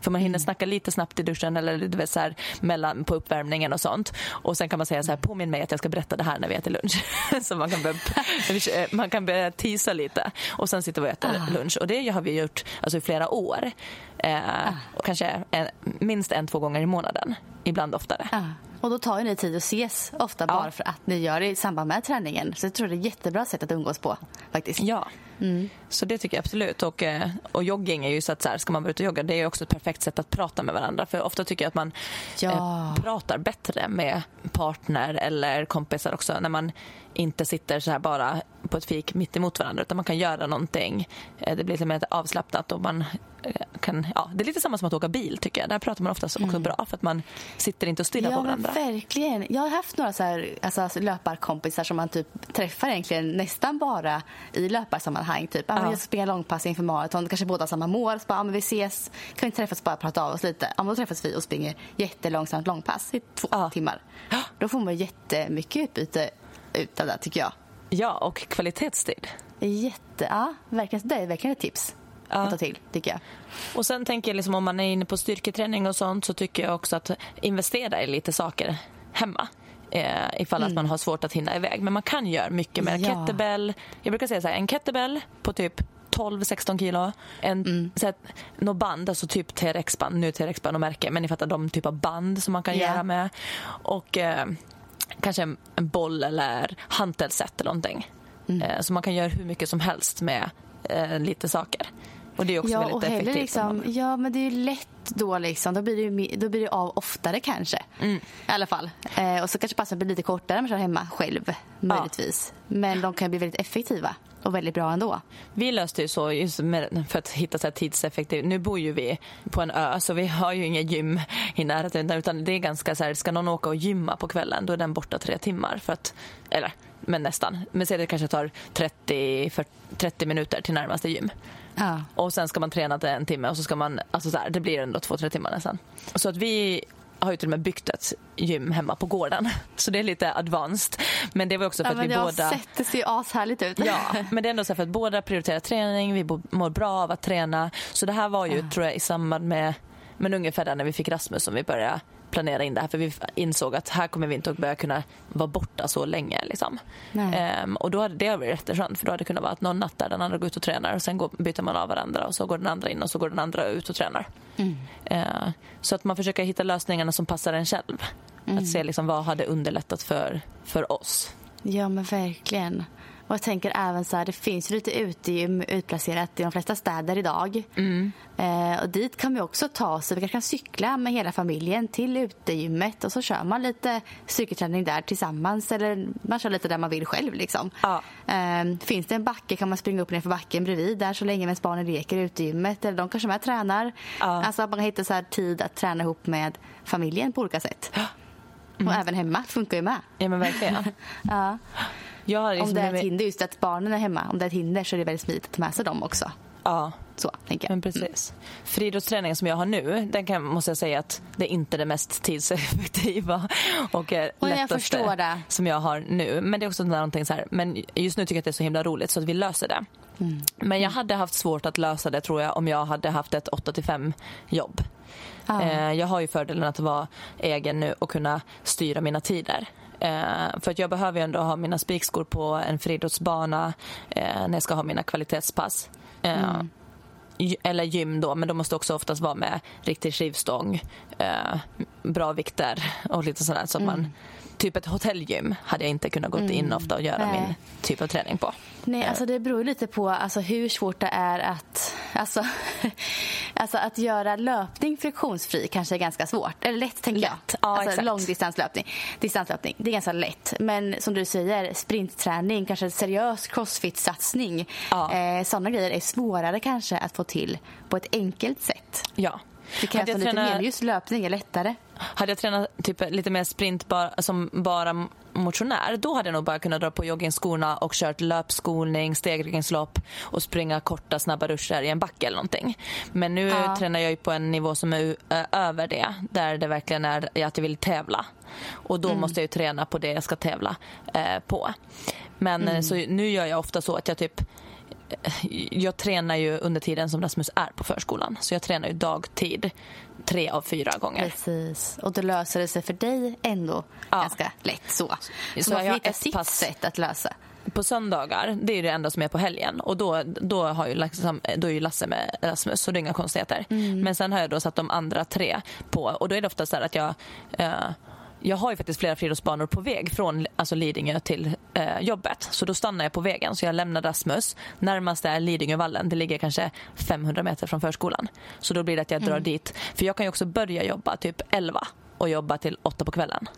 Speaker 1: För man hinner mm. snacka lite snabbt i duschen eller du vet, så här, mellan, på uppvärmningen och sånt. Och sen kan man säga så här, påminn mig att jag ska berätta det här när vi äter lunch. så man kan, börja, man kan börja tisa lite och sen sitter vi och äter ah. lunch. Och det har vi gjort alltså, i flera år. Eh, ah. och kanske en, minst en, två gånger i månaden. Ibland oftare. Ah.
Speaker 2: Och då tar ju ni tid att ses ofta ja. bara för att ni gör det i samband med träningen. Så jag tror det är ett jättebra sätt att umgås på faktiskt.
Speaker 1: Ja, mm. så det tycker jag absolut. Och, eh, och jogging är ju så att så här, ska man vara ute och jogga det är också ett perfekt sätt att prata med varandra. För ofta tycker jag att man ja. eh, pratar bättre med partner eller kompisar också när man inte sitter så här bara på ett fik mitt emot varandra utan man kan göra någonting. Eh, det blir lite mer avslappnat och man eh, kan, ja, det är lite samma som att åka bil tycker jag. Där pratar man oftast också mm. bra för att man sitter inte och stirrar
Speaker 2: ja,
Speaker 1: på varandra.
Speaker 2: verkligen. Jag har haft några så här, alltså, löparkompisar som man typ träffar egentligen nästan bara i löparsammanhang. Typ. Ja. Jag springer långpass inför maraton, kanske båda har samma mål. Så bara, ja, men vi ses, kan vi träffas och bara prata av oss lite? Ja, då träffas vi och springer jättelångsamt långpass i två ja. timmar. Då får man jättemycket utbyte ut av det, tycker jag.
Speaker 1: Ja, och kvalitetstid.
Speaker 2: Jätte, ja, verkligen, det är verkligen ett tips ja. att ta till, tycker jag.
Speaker 1: Och sen tänker jag liksom, om man är inne på styrketräning och sånt så tycker jag också att investera i lite saker hemma. Eh, ifall mm. att man har svårt att hinna iväg. Men man kan göra mycket med ja. kettlebell. Jag brukar säga så här, en kettlebell på typ 12-16 kilo. En, mm. så att, något band, alltså typ TRX-band. Nu är TRX-band och märke, men ni fattar de typ av band som man kan yeah. göra med. Och eh, kanske en, en boll eller hantelset eller någonting. Mm. Eh, så man kan göra hur mycket som helst med eh, lite saker. Och det är också ja, väldigt och effektivt.
Speaker 2: Liksom, ja, men det är lätt då liksom. Då blir det, då blir det av oftare kanske. Mm. I alla fall. Eh, och så kanske passen blir lite kortare om man kör hemma själv. Möjligtvis. Ja. Men de kan bli väldigt effektiva och väldigt bra ändå.
Speaker 1: Vi löste ju så just med, för att hitta så tidseffektivt. Nu bor ju vi på en ö så vi har ju inga gym i närheten utan det är ganska så här, ska någon åka och gymma på kvällen då är den borta tre timmar för att, eller men nästan. Men så det kanske tar 30, 40, 30 minuter till närmaste gym. Ja. Och sen ska man träna till en timme och så ska man, alltså så här, det blir ändå två, tre timmar nästan. Så att vi har ju till och med byggt ett gym hemma på gården. Så det är lite advanced. Men det var också för ja, att vi
Speaker 2: jag
Speaker 1: båda...
Speaker 2: Sett, det ser ju ashärligt ut.
Speaker 1: Ja, men det är ändå så för att båda prioriterar träning, vi mår bra av att träna. Så det här var ju, ja. tror jag, i samband med, men ungefär där när vi fick Rasmus som vi började planera in det här för vi insåg att här kommer vi inte att börja kunna vara borta så länge. Liksom. Ehm, och då hade det varit jätteskönt för då hade det kunnat vara att någon natt där den andra går ut och tränar och sen går, byter man av varandra och så går den andra in och så går den andra ut och tränar. Mm. Ehm, så att man försöker hitta lösningarna som passar en själv. Mm. Att se liksom vad hade underlättat för, för oss.
Speaker 2: Ja men verkligen. Och jag tänker även så här, det finns ju lite utegym utplacerat i de flesta städer idag. Mm. Eh, och dit kan vi också ta oss. Vi kanske kan cykla med hela familjen till utegymmet och så kör man lite styrketräning där tillsammans eller man kör lite där man vill själv liksom. Ja. Eh, finns det en backe kan man springa upp ner för backen bredvid där så länge medan barnen leker i utegymmet eller de kanske med tränar. Ja. Alltså att man kan hitta så tid att träna ihop med familjen på olika sätt. Mm. Och även hemma funkar ju med.
Speaker 1: Ja men verkligen.
Speaker 2: ja. Liksom om det är ett hinder, just att barnen är hemma, om det är ett hinder så är det väldigt smidigt att ta med sig dem också.
Speaker 1: Ja.
Speaker 2: Så, tänker jag.
Speaker 1: Men precis. Mm. Friidrottsträningen som jag har nu, den kan, måste jag säga att det är inte det mest tidseffektiva och, och lättaste jag som jag har nu. Men det är också någonting så här, men just nu tycker jag att det är så himla roligt så att vi löser det. Mm. Men jag hade haft svårt att lösa det tror jag om jag hade haft ett 8 5 jobb. Ah. Jag har ju fördelen att vara egen nu och kunna styra mina tider. Eh, för att jag behöver ju ändå ha mina spikskor på en friidrottsbana eh, när jag ska ha mina kvalitetspass. Eh, mm. Eller gym då, men de måste också oftast vara med riktig skivstång, eh, bra vikter och lite sådär så att mm. man typ ett hotellgym hade jag inte kunnat gå mm. in ofta och göra Nej. min typ av träning på.
Speaker 2: Nej, alltså det beror lite på alltså, hur svårt det är att... Alltså, alltså att göra löpning friktionsfri kanske är ganska svårt. Eller lätt, tänker lätt. jag. Ja, alltså, långdistanslöpning. Distanslöpning, det är ganska lätt. Men som du säger, sprintträning, kanske seriös crossfit-satsning. Ja. Eh, sådana grejer är svårare kanske att få till på ett enkelt sätt.
Speaker 1: Ja.
Speaker 2: Det krävs lite tränat... mer. Just löpning är lättare.
Speaker 1: Hade jag tränat typ lite mer sprint bara, som bara motionär då hade jag nog bara kunnat dra på joggingskorna och kört löpskolning, stegringslopp och springa korta snabba ruscher i en backe eller någonting. Men nu ja. tränar jag på en nivå som är över det där det verkligen är att jag vill tävla. Och då mm. måste jag ju träna på det jag ska tävla eh, på. Men mm. så nu gör jag ofta så att jag typ jag tränar ju under tiden som Rasmus är på förskolan. Så jag tränar ju dagtid tre av fyra gånger.
Speaker 2: Precis. Och då löser det sig för dig ändå ja. ganska lätt så. Så, så man får hitta sitt pass sätt att lösa.
Speaker 1: På söndagar, det är det enda som är på helgen. Och då, då, har ju liksom, då är ju Lasse med Rasmus, så det är inga konstigheter. Mm. Men sen har jag då satt de andra tre på. Och då är det ofta så att jag eh, jag har ju faktiskt flera friidrottsbanor på väg från alltså Lidingö till eh, jobbet. Så då stannar jag på vägen. Så jag lämnar Rasmus. Närmast är Lidingövallen. Det ligger kanske 500 meter från förskolan. Så då blir det att jag drar mm. dit. För jag kan ju också börja jobba typ 11 och jobba till 8 på kvällen.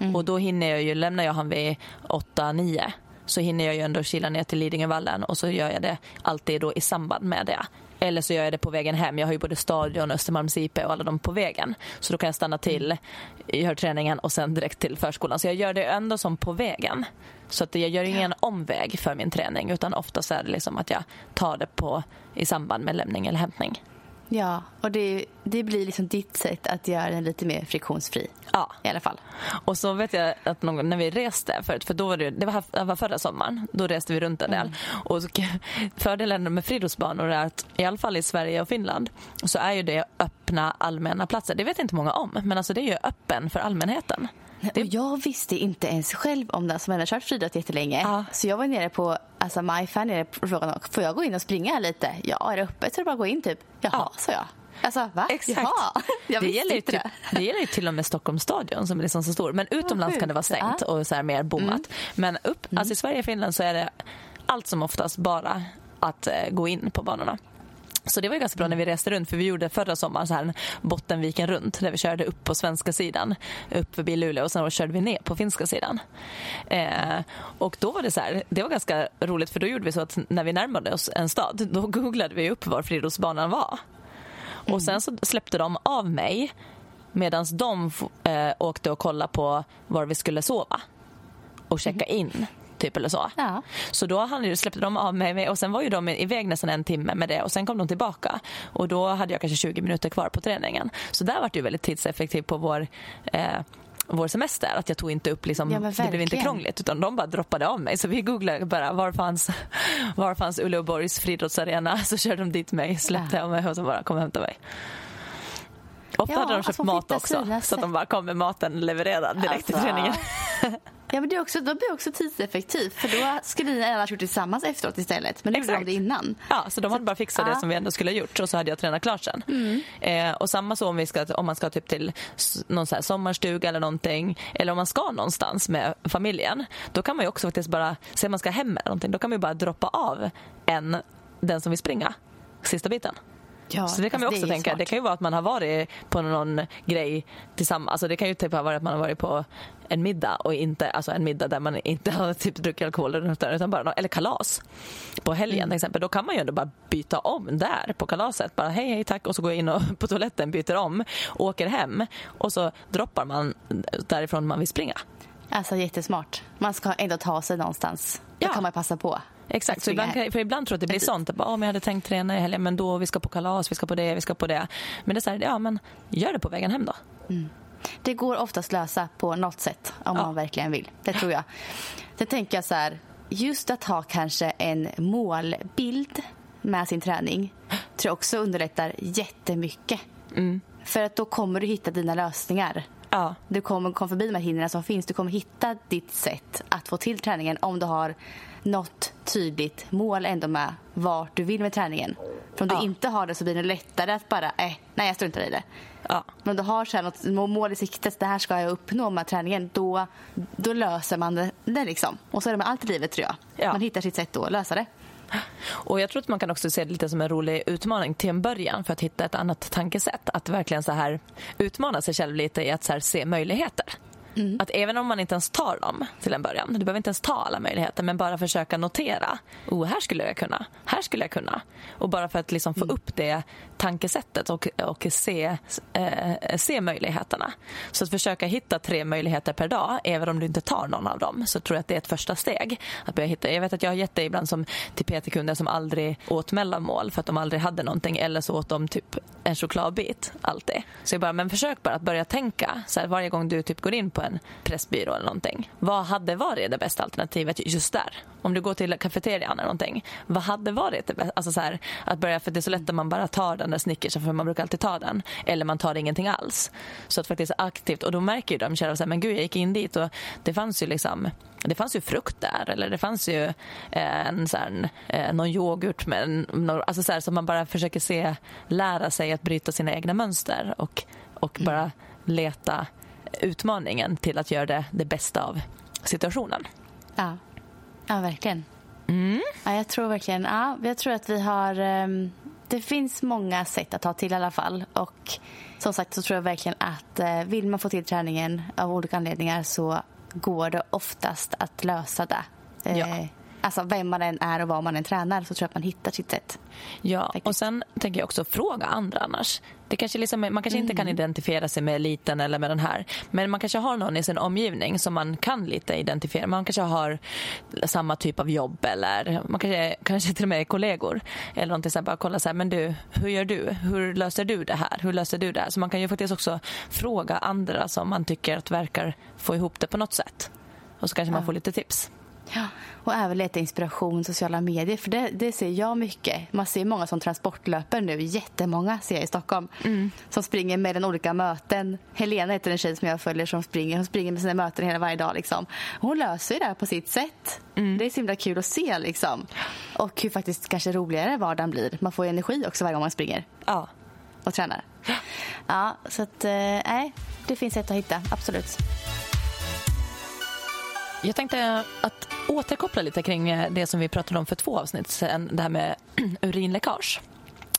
Speaker 1: Mm. Och då hinner jag ju, lämnar jag han vid 8-9 så hinner jag ju ändå kila ner till Lidingövallen och så gör jag det alltid då i samband med det. Eller så gör jag det på vägen hem. Jag har ju både Stadion, Östermalms IP och alla dem på vägen. Så då kan jag stanna till, gör träningen och sen direkt till förskolan. Så jag gör det ändå som på vägen. Så att jag gör ingen omväg för min träning utan oftast är det liksom att jag tar det på, i samband med lämning eller hämtning.
Speaker 2: Ja, och det, det blir liksom ditt sätt att göra den lite mer friktionsfri.
Speaker 1: Ja.
Speaker 2: I alla fall.
Speaker 1: Och så vet jag att någon, när vi reste förut, för då var det, det var, det var förra sommaren, då reste vi runt en del. Mm. Och fördelen med friidrottsbanor är att i alla fall i Sverige och Finland så är ju det öppna allmänna platser. Det vet inte många om, men alltså det är ju öppen för allmänheten.
Speaker 2: Det... Och jag visste inte ens själv om det som hade kört friidrott jättelänge. Ja. Så jag var nere på alltså MyFan nere på frågan får jag gå in och springa lite? Ja, är det öppet så är det bara att gå in typ. Jaha, ja. sa jag. Alltså, va?
Speaker 1: Exakt. Jaha. Jag det, gäller ju typ, det gäller ju till och med Stockholms stadion som är liksom så stor. Men utomlands kan det vara stängt och så här mer bommat. Mm. Men upp, mm. alltså i Sverige och Finland så är det allt som oftast bara att eh, gå in på banorna. Så det var ganska bra när vi reste runt för vi gjorde förra sommaren så här en Bottenviken runt där vi körde upp på svenska sidan upp förbi Luleå och sen körde vi ner på finska sidan. Eh, och då var det så här, det var ganska roligt för då gjorde vi så att när vi närmade oss en stad då googlade vi upp var Friidrottsbanan var. Mm. Och sen så släppte de av mig medan de eh, åkte och kollade på var vi skulle sova och checka mm. in typ eller så. Ja. Så då hade, släppte de av mig och sen var ju de iväg nästan en timme med det och sen kom de tillbaka och då hade jag kanske 20 minuter kvar på träningen. Så där var det ju väldigt tidseffektivt på vår eh, vår semester. Att jag tog inte upp, liksom, ja, det blev inte krångligt utan de bara droppade av mig. Så vi googlade bara var fanns, var fanns Uleåborgs friidrottsarena så körde de dit mig, släppte ja. av mig och så bara kom och hämtade mig. Ofta ja, hade de köpt alltså, mat också så att de bara kom med maten levererad direkt alltså. i träningen.
Speaker 2: Ja, men det, är också, då blir det också tidseffektivt för då skulle ni annars gjort tillsammans efteråt istället. Men nu gjorde de det innan.
Speaker 1: Ja, så de hade bara fixat det som vi ändå skulle ha gjort och så hade jag tränat klart sen. Mm. Eh, och samma så om, vi ska, om man ska typ till någon så sommarstuga eller någonting eller om man ska någonstans med familjen. Då kan man ju också faktiskt bara, säg man ska hem eller någonting, då kan man ju bara droppa av en, den som vill springa sista biten. Ja, så det kan alltså man också det tänka. Smart. Det kan ju vara att man har varit på någon grej tillsammans. Alltså det kan ju typ ha varit att man har varit på en middag och inte alltså en middag där man inte har typ druckit alkohol utan bara eller kalas på helgen mm. till exempel. Då kan man ju ändå bara byta om där på kalaset. Bara hej hej tack och så går jag in och på toaletten byter om, åker hem och så droppar man därifrån man vill springa.
Speaker 2: Alltså jättesmart. Man ska ändå ta sig någonstans. Då ja. kan man passa på.
Speaker 1: Exakt, så ibland, för ibland tror jag att det blir sånt. Bara, oh, jag hade tänkt träna i helgen men då vi ska på kalas, vi ska på det, vi ska på det. Men det är så här, ja men gör det på vägen hem då. Mm.
Speaker 2: Det går oftast lösa på något sätt om ja. man verkligen vill. Det tror jag. Sen tänker jag så här, just att ha kanske en målbild med sin träning tror jag också underlättar jättemycket. Mm. För att då kommer du hitta dina lösningar
Speaker 1: Ja.
Speaker 2: Du kommer komma förbi de här hindren som finns. Du kommer hitta ditt sätt att få till träningen om du har något tydligt mål ändå med vart du vill med träningen. För om du
Speaker 1: Ja.
Speaker 2: inte har det så blir det lättare att bara, eh, nej jag struntar i det.
Speaker 1: Ja.
Speaker 2: Men om du har så här något mål i sikte, det här ska jag uppnå med träningen, då, då löser man det, det liksom. Och så är det med allt i livet tror jag.
Speaker 1: Ja.
Speaker 2: Man hittar sitt sätt då att lösa det.
Speaker 1: Och jag tror att man kan också se det lite som en rolig utmaning till en början för att hitta ett annat tankesätt. Att verkligen så här utmana sig själv lite i att så här se möjligheter. Att även om man inte ens tar dem till en början, du behöver inte ens ta alla möjligheter men bara försöka notera, oh här skulle jag kunna, här skulle jag kunna. Och bara för att liksom få upp det tankesättet och, och se, eh, se möjligheterna. Så att försöka hitta tre möjligheter per dag, även om du inte tar någon av dem, så tror jag att det är ett första steg. Att börja hitta. Jag vet att jag har gett det ibland som till PT-kunder som aldrig åt mellanmål för att de aldrig hade någonting eller så åt de typ en chokladbit alltid. Så jag bara, men försök bara att börja tänka så här, varje gång du typ går in på en pressbyrå eller någonting. Vad hade varit det bästa alternativet just där? Om du går till kafeterian eller någonting. Vad hade varit det bästa? Alltså så här, att börja, för det är så lätt att man bara tar den där snickersen för man brukar alltid ta den. Eller man tar ingenting alls. Så att faktiskt aktivt, och då märker ju de själva så här, men gud jag gick in dit och det fanns ju liksom det fanns ju frukt där eller det fanns ju eh, en, så här, eh, någon yoghurt med en, alltså så, här, så man bara försöker se, lära sig att bryta sina egna mönster och, och bara leta utmaningen till att göra det, det bästa av situationen.
Speaker 2: Ja, ja verkligen. Ja, jag tror verkligen, ja, jag tror att vi har, ehm, det finns många sätt att ta till i alla fall. Och som sagt så tror jag verkligen att eh, vill man få till träningen av olika anledningar så går det oftast att lösa det. Eh,
Speaker 1: Ja.
Speaker 2: Alltså vem man än är och vad man än tränar så tror jag att man hittar sitt sätt.
Speaker 1: Ja, och sen tänker jag också fråga andra annars. Det kanske liksom, man kanske inte kan identifiera sig med eliten eller med den här. Men man kanske har någon i sin omgivning som man kan lite identifiera. Man kanske har samma typ av jobb eller man kanske, kanske till och med är kollegor. Eller någonting så här, bara kolla så här, men du, hur gör du? Hur löser du det här? Hur löser du det här? Så man kan ju faktiskt också fråga andra som man tycker att verkar få ihop det på något sätt. Och så kanske man får lite tips.
Speaker 2: Ja, och även leta inspiration sociala medier. För det, det ser jag mycket. Man ser många som transportlöper nu. Jättemånga ser jag i Stockholm. Som springer mellan olika möten. Helena heter en tjej som jag följer som springer. Hon springer med sina möten hela varje dag. Liksom. Hon löser det här på sitt sätt. Det är så himla kul att se. Liksom. Och hur faktiskt kanske roligare vardagen blir. Man får energi också varje gång man springer
Speaker 1: Ja,
Speaker 2: och tränar. Ja, så att, eh, nej, det finns sätt att hitta. Absolut.
Speaker 1: Jag tänkte att återkoppla lite kring eh, det som vi pratade om för två avsnitt sen, det här med urinläckage.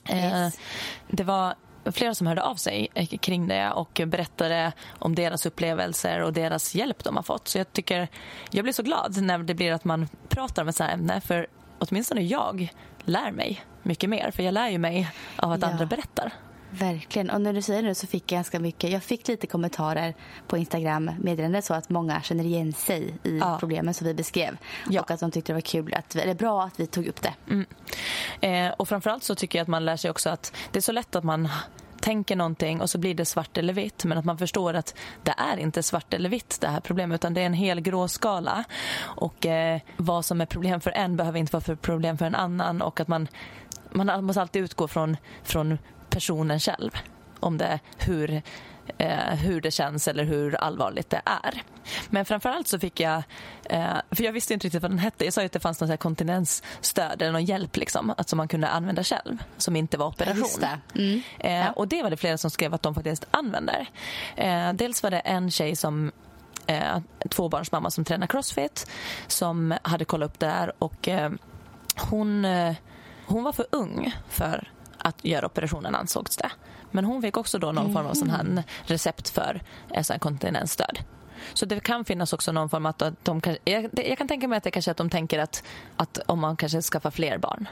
Speaker 1: Eh,
Speaker 2: Yes.
Speaker 1: Det var flera som hörde av sig eh, kring det och berättade om deras upplevelser och deras hjälp de har fått. Så jag tycker, jag blir så glad när det blir att man pratar om ett sånt här ämne för åtminstone jag lär mig mycket mer för jag lär ju mig av att
Speaker 2: Ja.
Speaker 1: andra berättar.
Speaker 2: Verkligen. Och när du säger det så fick jag ganska mycket. Jag fick lite kommentarer på Instagram meddelande så att många känner igen sig i
Speaker 1: Ja.
Speaker 2: problemen som vi beskrev.
Speaker 1: Ja.
Speaker 2: Och att de tyckte det var kul, att, eller bra att vi tog upp det.
Speaker 1: Eh, och framförallt så tycker jag att man lär sig också att det är så lätt att man tänker någonting och så blir det svart eller vitt men att man förstår att det är inte svart eller vitt det här problemet utan det är en hel gråskala och eh, vad som är problem för en behöver inte vara för problem för en annan och att man, man måste alltid utgå från, från personen själv om det hur eh, hur det känns eller hur allvarligt det är. Men framförallt så fick jag, eh, för jag visste inte riktigt vad den hette, jag sa ju att det fanns någon kontinensstöd eller någon hjälp liksom, att som man kunde använda själv som inte var operation.
Speaker 2: det. Mm.
Speaker 1: Eh. Och det var det flera som skrev att de faktiskt använder. Eh, dels var det en tjej som eh, tvåbarnsmamma som tränar crossfit som hade kollat upp det här och eh, hon, hon var för ung för att göra operationen ansågs det. Men hon fick också då någon form av sån här recept för eh, här kontinensstöd. Så det kan finnas också någon form att att de jag, jag kan tänka mig att det kanske att de tänker att, att om man kanske skaffar fler barn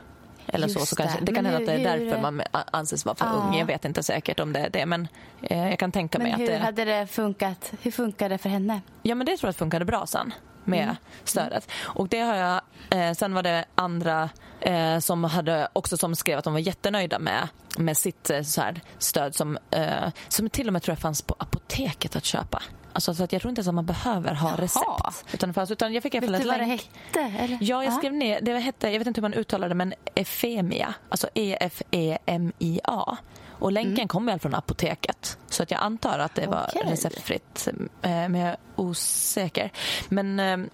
Speaker 1: eller så,
Speaker 2: Just
Speaker 1: så kanske,
Speaker 2: det.
Speaker 1: det kan
Speaker 2: Men
Speaker 1: hända att det är
Speaker 2: hur-
Speaker 1: därför man anses vara för
Speaker 2: Ja.
Speaker 1: ung. Jag vet inte säkert om det är det men eh, jag kan tänka mig
Speaker 2: Men
Speaker 1: att
Speaker 2: hur
Speaker 1: det
Speaker 2: hade det funkat? Hur funkade det för henne?
Speaker 1: Ja, men det tror jag funkade bra sen med stödet. Och det har jag, eh, sen var det andra eh, som hade också som skrev att de var jättenöjda med, med sitt eh, så här, stöd som, eh, som till och med tror jag fanns på apoteket att köpa. Alltså, så att jag tror inte ens att man behöver ha
Speaker 2: Jaha.
Speaker 1: recept. Utan, det fanns, utan jag fick i alla fall
Speaker 2: Vet du vad det
Speaker 1: länk.
Speaker 2: hette? Eller?
Speaker 1: Ja, jag skrev ner, det hette, jag vet inte hur man uttalar det, men Efemia, alltså E-F-E-M-I-A. Och länken mm. kommer från apoteket. Så att jag antar att det var okay. receptfritt. Eh, men jag är osäker. Men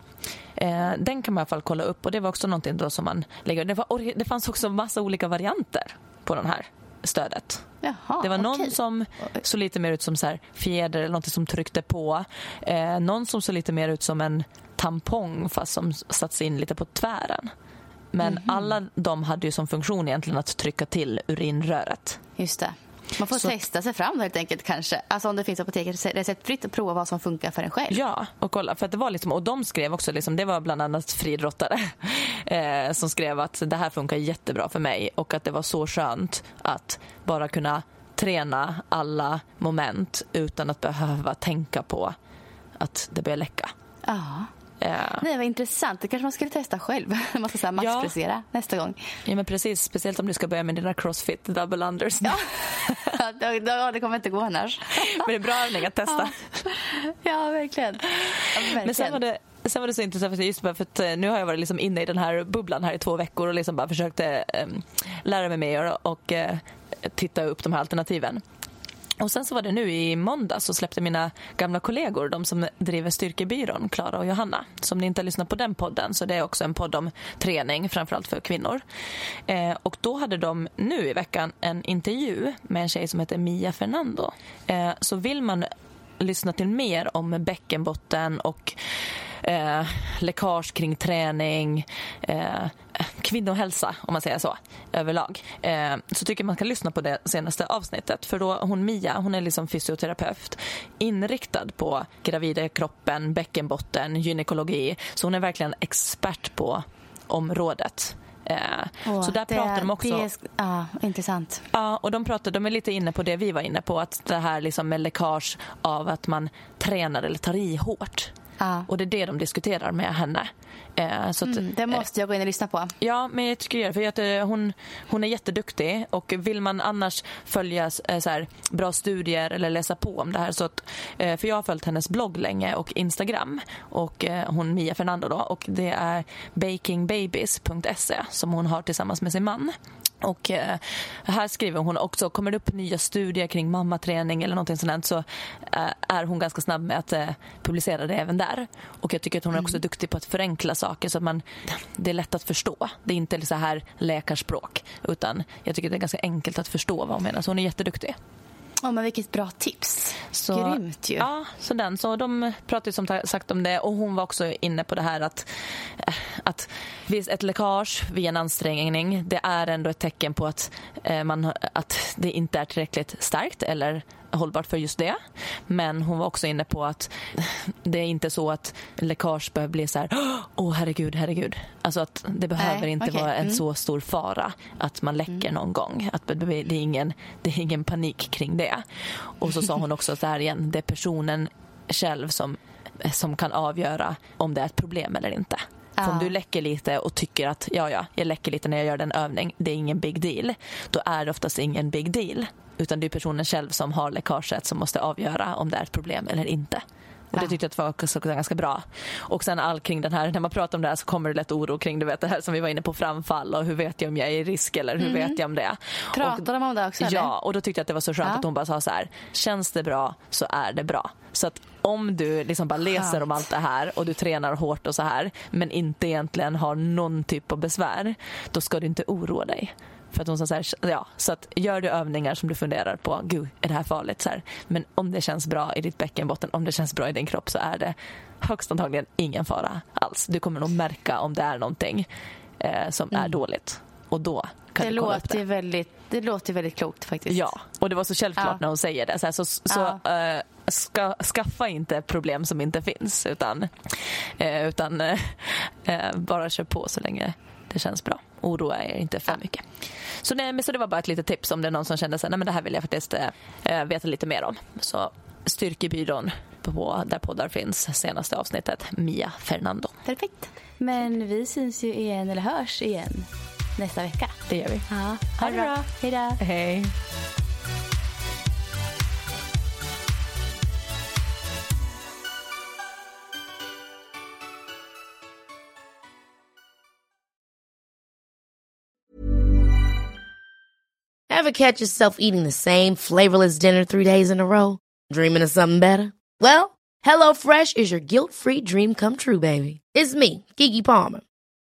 Speaker 1: eh, den kan man i alla fall kolla upp. Och det var också någonting då som man lägger. Det, var, det fanns också massa olika varianter på den här stödet.
Speaker 2: Jaha,
Speaker 1: det var någon
Speaker 2: okay.
Speaker 1: som såg lite mer ut som så här fjäder eller något som tryckte på. Eh, någon som såg lite mer ut som en tampong fast som satts in lite på tvären. Men mm -hmm. alla de hade ju som funktion egentligen att trycka till urinröret.
Speaker 2: Just det. Man får så... testa sig fram helt enkelt kanske. Alltså om det finns apoteket receptfritt och prova vad som funkar för en själv.
Speaker 1: Ja, och kolla. För det var liksom, och de skrev också, liksom, det var bland annat friidrottare eh, som skrev att det här funkar jättebra för mig och att det var så skönt att bara kunna träna alla moment utan att behöva tänka på att det börjar läcka.
Speaker 2: Ja. Ja. Nej, vad intressant. Det kanske man skulle testa själv. Man ska maxprestera ja. nästa gång.
Speaker 1: Ja, men precis. Speciellt om du ska börja med dina crossfit double unders.
Speaker 2: Ja, ja det kommer inte gå annars.
Speaker 1: men det är bra övning att testa.
Speaker 2: Ja, ja verkligen. verkligen.
Speaker 1: Men sen var det Sen var det så intressant, just för att eh, nu har jag varit liksom inne i den här bubblan här i två veckor och liksom bara försökte um, lära mig mer och, uh, titta upp de här alternativen. Och sen så var det nu i måndag så släppte mina gamla kollegor, de som driver Styrkebyrån, Klara och Johanna. Så om ni inte har lyssnat på den podden så det är också en podd om träning, framförallt för kvinnor. Eh, och då hade de nu i veckan en intervju med en tjej som heter Mia Fernando. Eh, så vill man lyssna till mer om bäckenbotten och eh, läckage kring träning, eh, kvinnohälsa om man säger så överlag. Eh, så tycker jag man kan lyssna på det senaste avsnittet för då hon Mia, hon är liksom fysioterapeut inriktad på gravida kroppen, bäckenbotten, gynekologi. Så hon är verkligen expert på området. Eh, oh, så där det, pratar de också...
Speaker 2: Det ja, intressant.
Speaker 1: Ja, och de, pratar, de är lite inne på det vi var inne på, att det här liksom med läckage av att man tränar eller tar i hårt. Ja. Och det är det de diskuterar med henne.
Speaker 2: Eh, så att, mm, det måste jag gå in och lyssna på.
Speaker 1: Ja, men jag tycker för att, eh, hon, hon är jätteduktig och vill man annars följa eh, så här, bra studier eller läsa på om det här så att, eh, för jag har följt hennes blogg länge och Instagram och eh, hon Mia Fernando då och det är bakingbabies.se som hon har tillsammans med sin man. Och eh, här skriver hon också, kommer det upp nya studier kring mammaträning eller någonting sånt så eh, är hon ganska snabb med att eh, publicera det även där. Och jag tycker att hon är också mm. duktig på att förenkla saker så att man, det är lätt att förstå. Det är inte så här läkarspråk utan jag tycker det är ganska enkelt att förstå vad hon menar. Så hon är jätteduktig.
Speaker 2: Ja, men vilket bra tips. Så, Grymt ju.
Speaker 1: Ja, så, den, så de pratade som sagt om det och hon var också inne på det här att, eh, att ett läckage vid en ansträngning det är ändå ett tecken på att, eh, man, att det inte är tillräckligt starkt eller hållbart för just det. Men hon var också inne på att det är inte så att läckage behöver bli så här, åh oh, herregud, herregud. Alltså att det behöver Nej, inte okay. vara en mm. så stor fara att man läcker mm. någon gång. Att det är, ingen, det är ingen panik kring det. Och så sa hon också så här igen, det är personen själv som, som kan avgöra om det är ett problem eller inte. För om du läcker lite och tycker att ja, ja, jag läcker lite när jag gör den övning, det är ingen big deal. Då är det oftast ingen big deal. Utan det är personen själv som har läckaget som måste avgöra om det är ett problem eller inte. Och det tyckte jag var ganska bra. Och sen all kring den här, när man pratar om det här så kommer det lätt oro kring du vet, det här som vi var inne på, framfall och hur vet jag om jag är i risk eller hur mm. vet jag om det.
Speaker 2: Pratar de om det också?
Speaker 1: Eller? Ja, och då tyckte jag att det var så skönt ja. att hon bara sa så här, känns det bra så är det bra. Så att om du liksom bara läser om allt det här och du tränar hårt och så här men inte egentligen har någon typ av besvär, då ska du inte oroa dig. För att hon sa så här, ja, så att gör du övningar som du funderar på, gud, är det här farligt? Så här, men om det känns bra i ditt bäckenbotten, om det känns bra i din kropp så är det högst antagligen ingen fara alls. Du kommer nog märka om det är någonting eh, som mm. är dåligt. Och då kan
Speaker 2: det
Speaker 1: du kolla upp det.
Speaker 2: Väldigt, det låter väldigt klokt faktiskt.
Speaker 1: Ja, och det var så självklart ja. när hon säger det. Så, här, så, så ja. uh, ska, skaffa inte problem som inte finns utan, uh, utan uh, bara kör på så länge det känns bra. Oroa er inte för mycket. Så, nej, men så det var bara ett litet tips om det är någon som kände sig, nej men det här vill jag faktiskt äh, veta lite mer om. Så Styrkebyrån på, där poddar finns, senaste avsnittet, Mia Fernando.
Speaker 2: Perfekt. Men vi syns ju igen, eller hörs igen, nästa vecka.
Speaker 1: Det gör vi.
Speaker 2: Ja, ha det bra. Hej då.
Speaker 1: Hej.
Speaker 3: Ever catch yourself eating the same flavorless dinner three days in a row? Dreaming of something better? Well, HelloFresh is your guilt-free dream come true, baby. It's me, Gigi Palmer.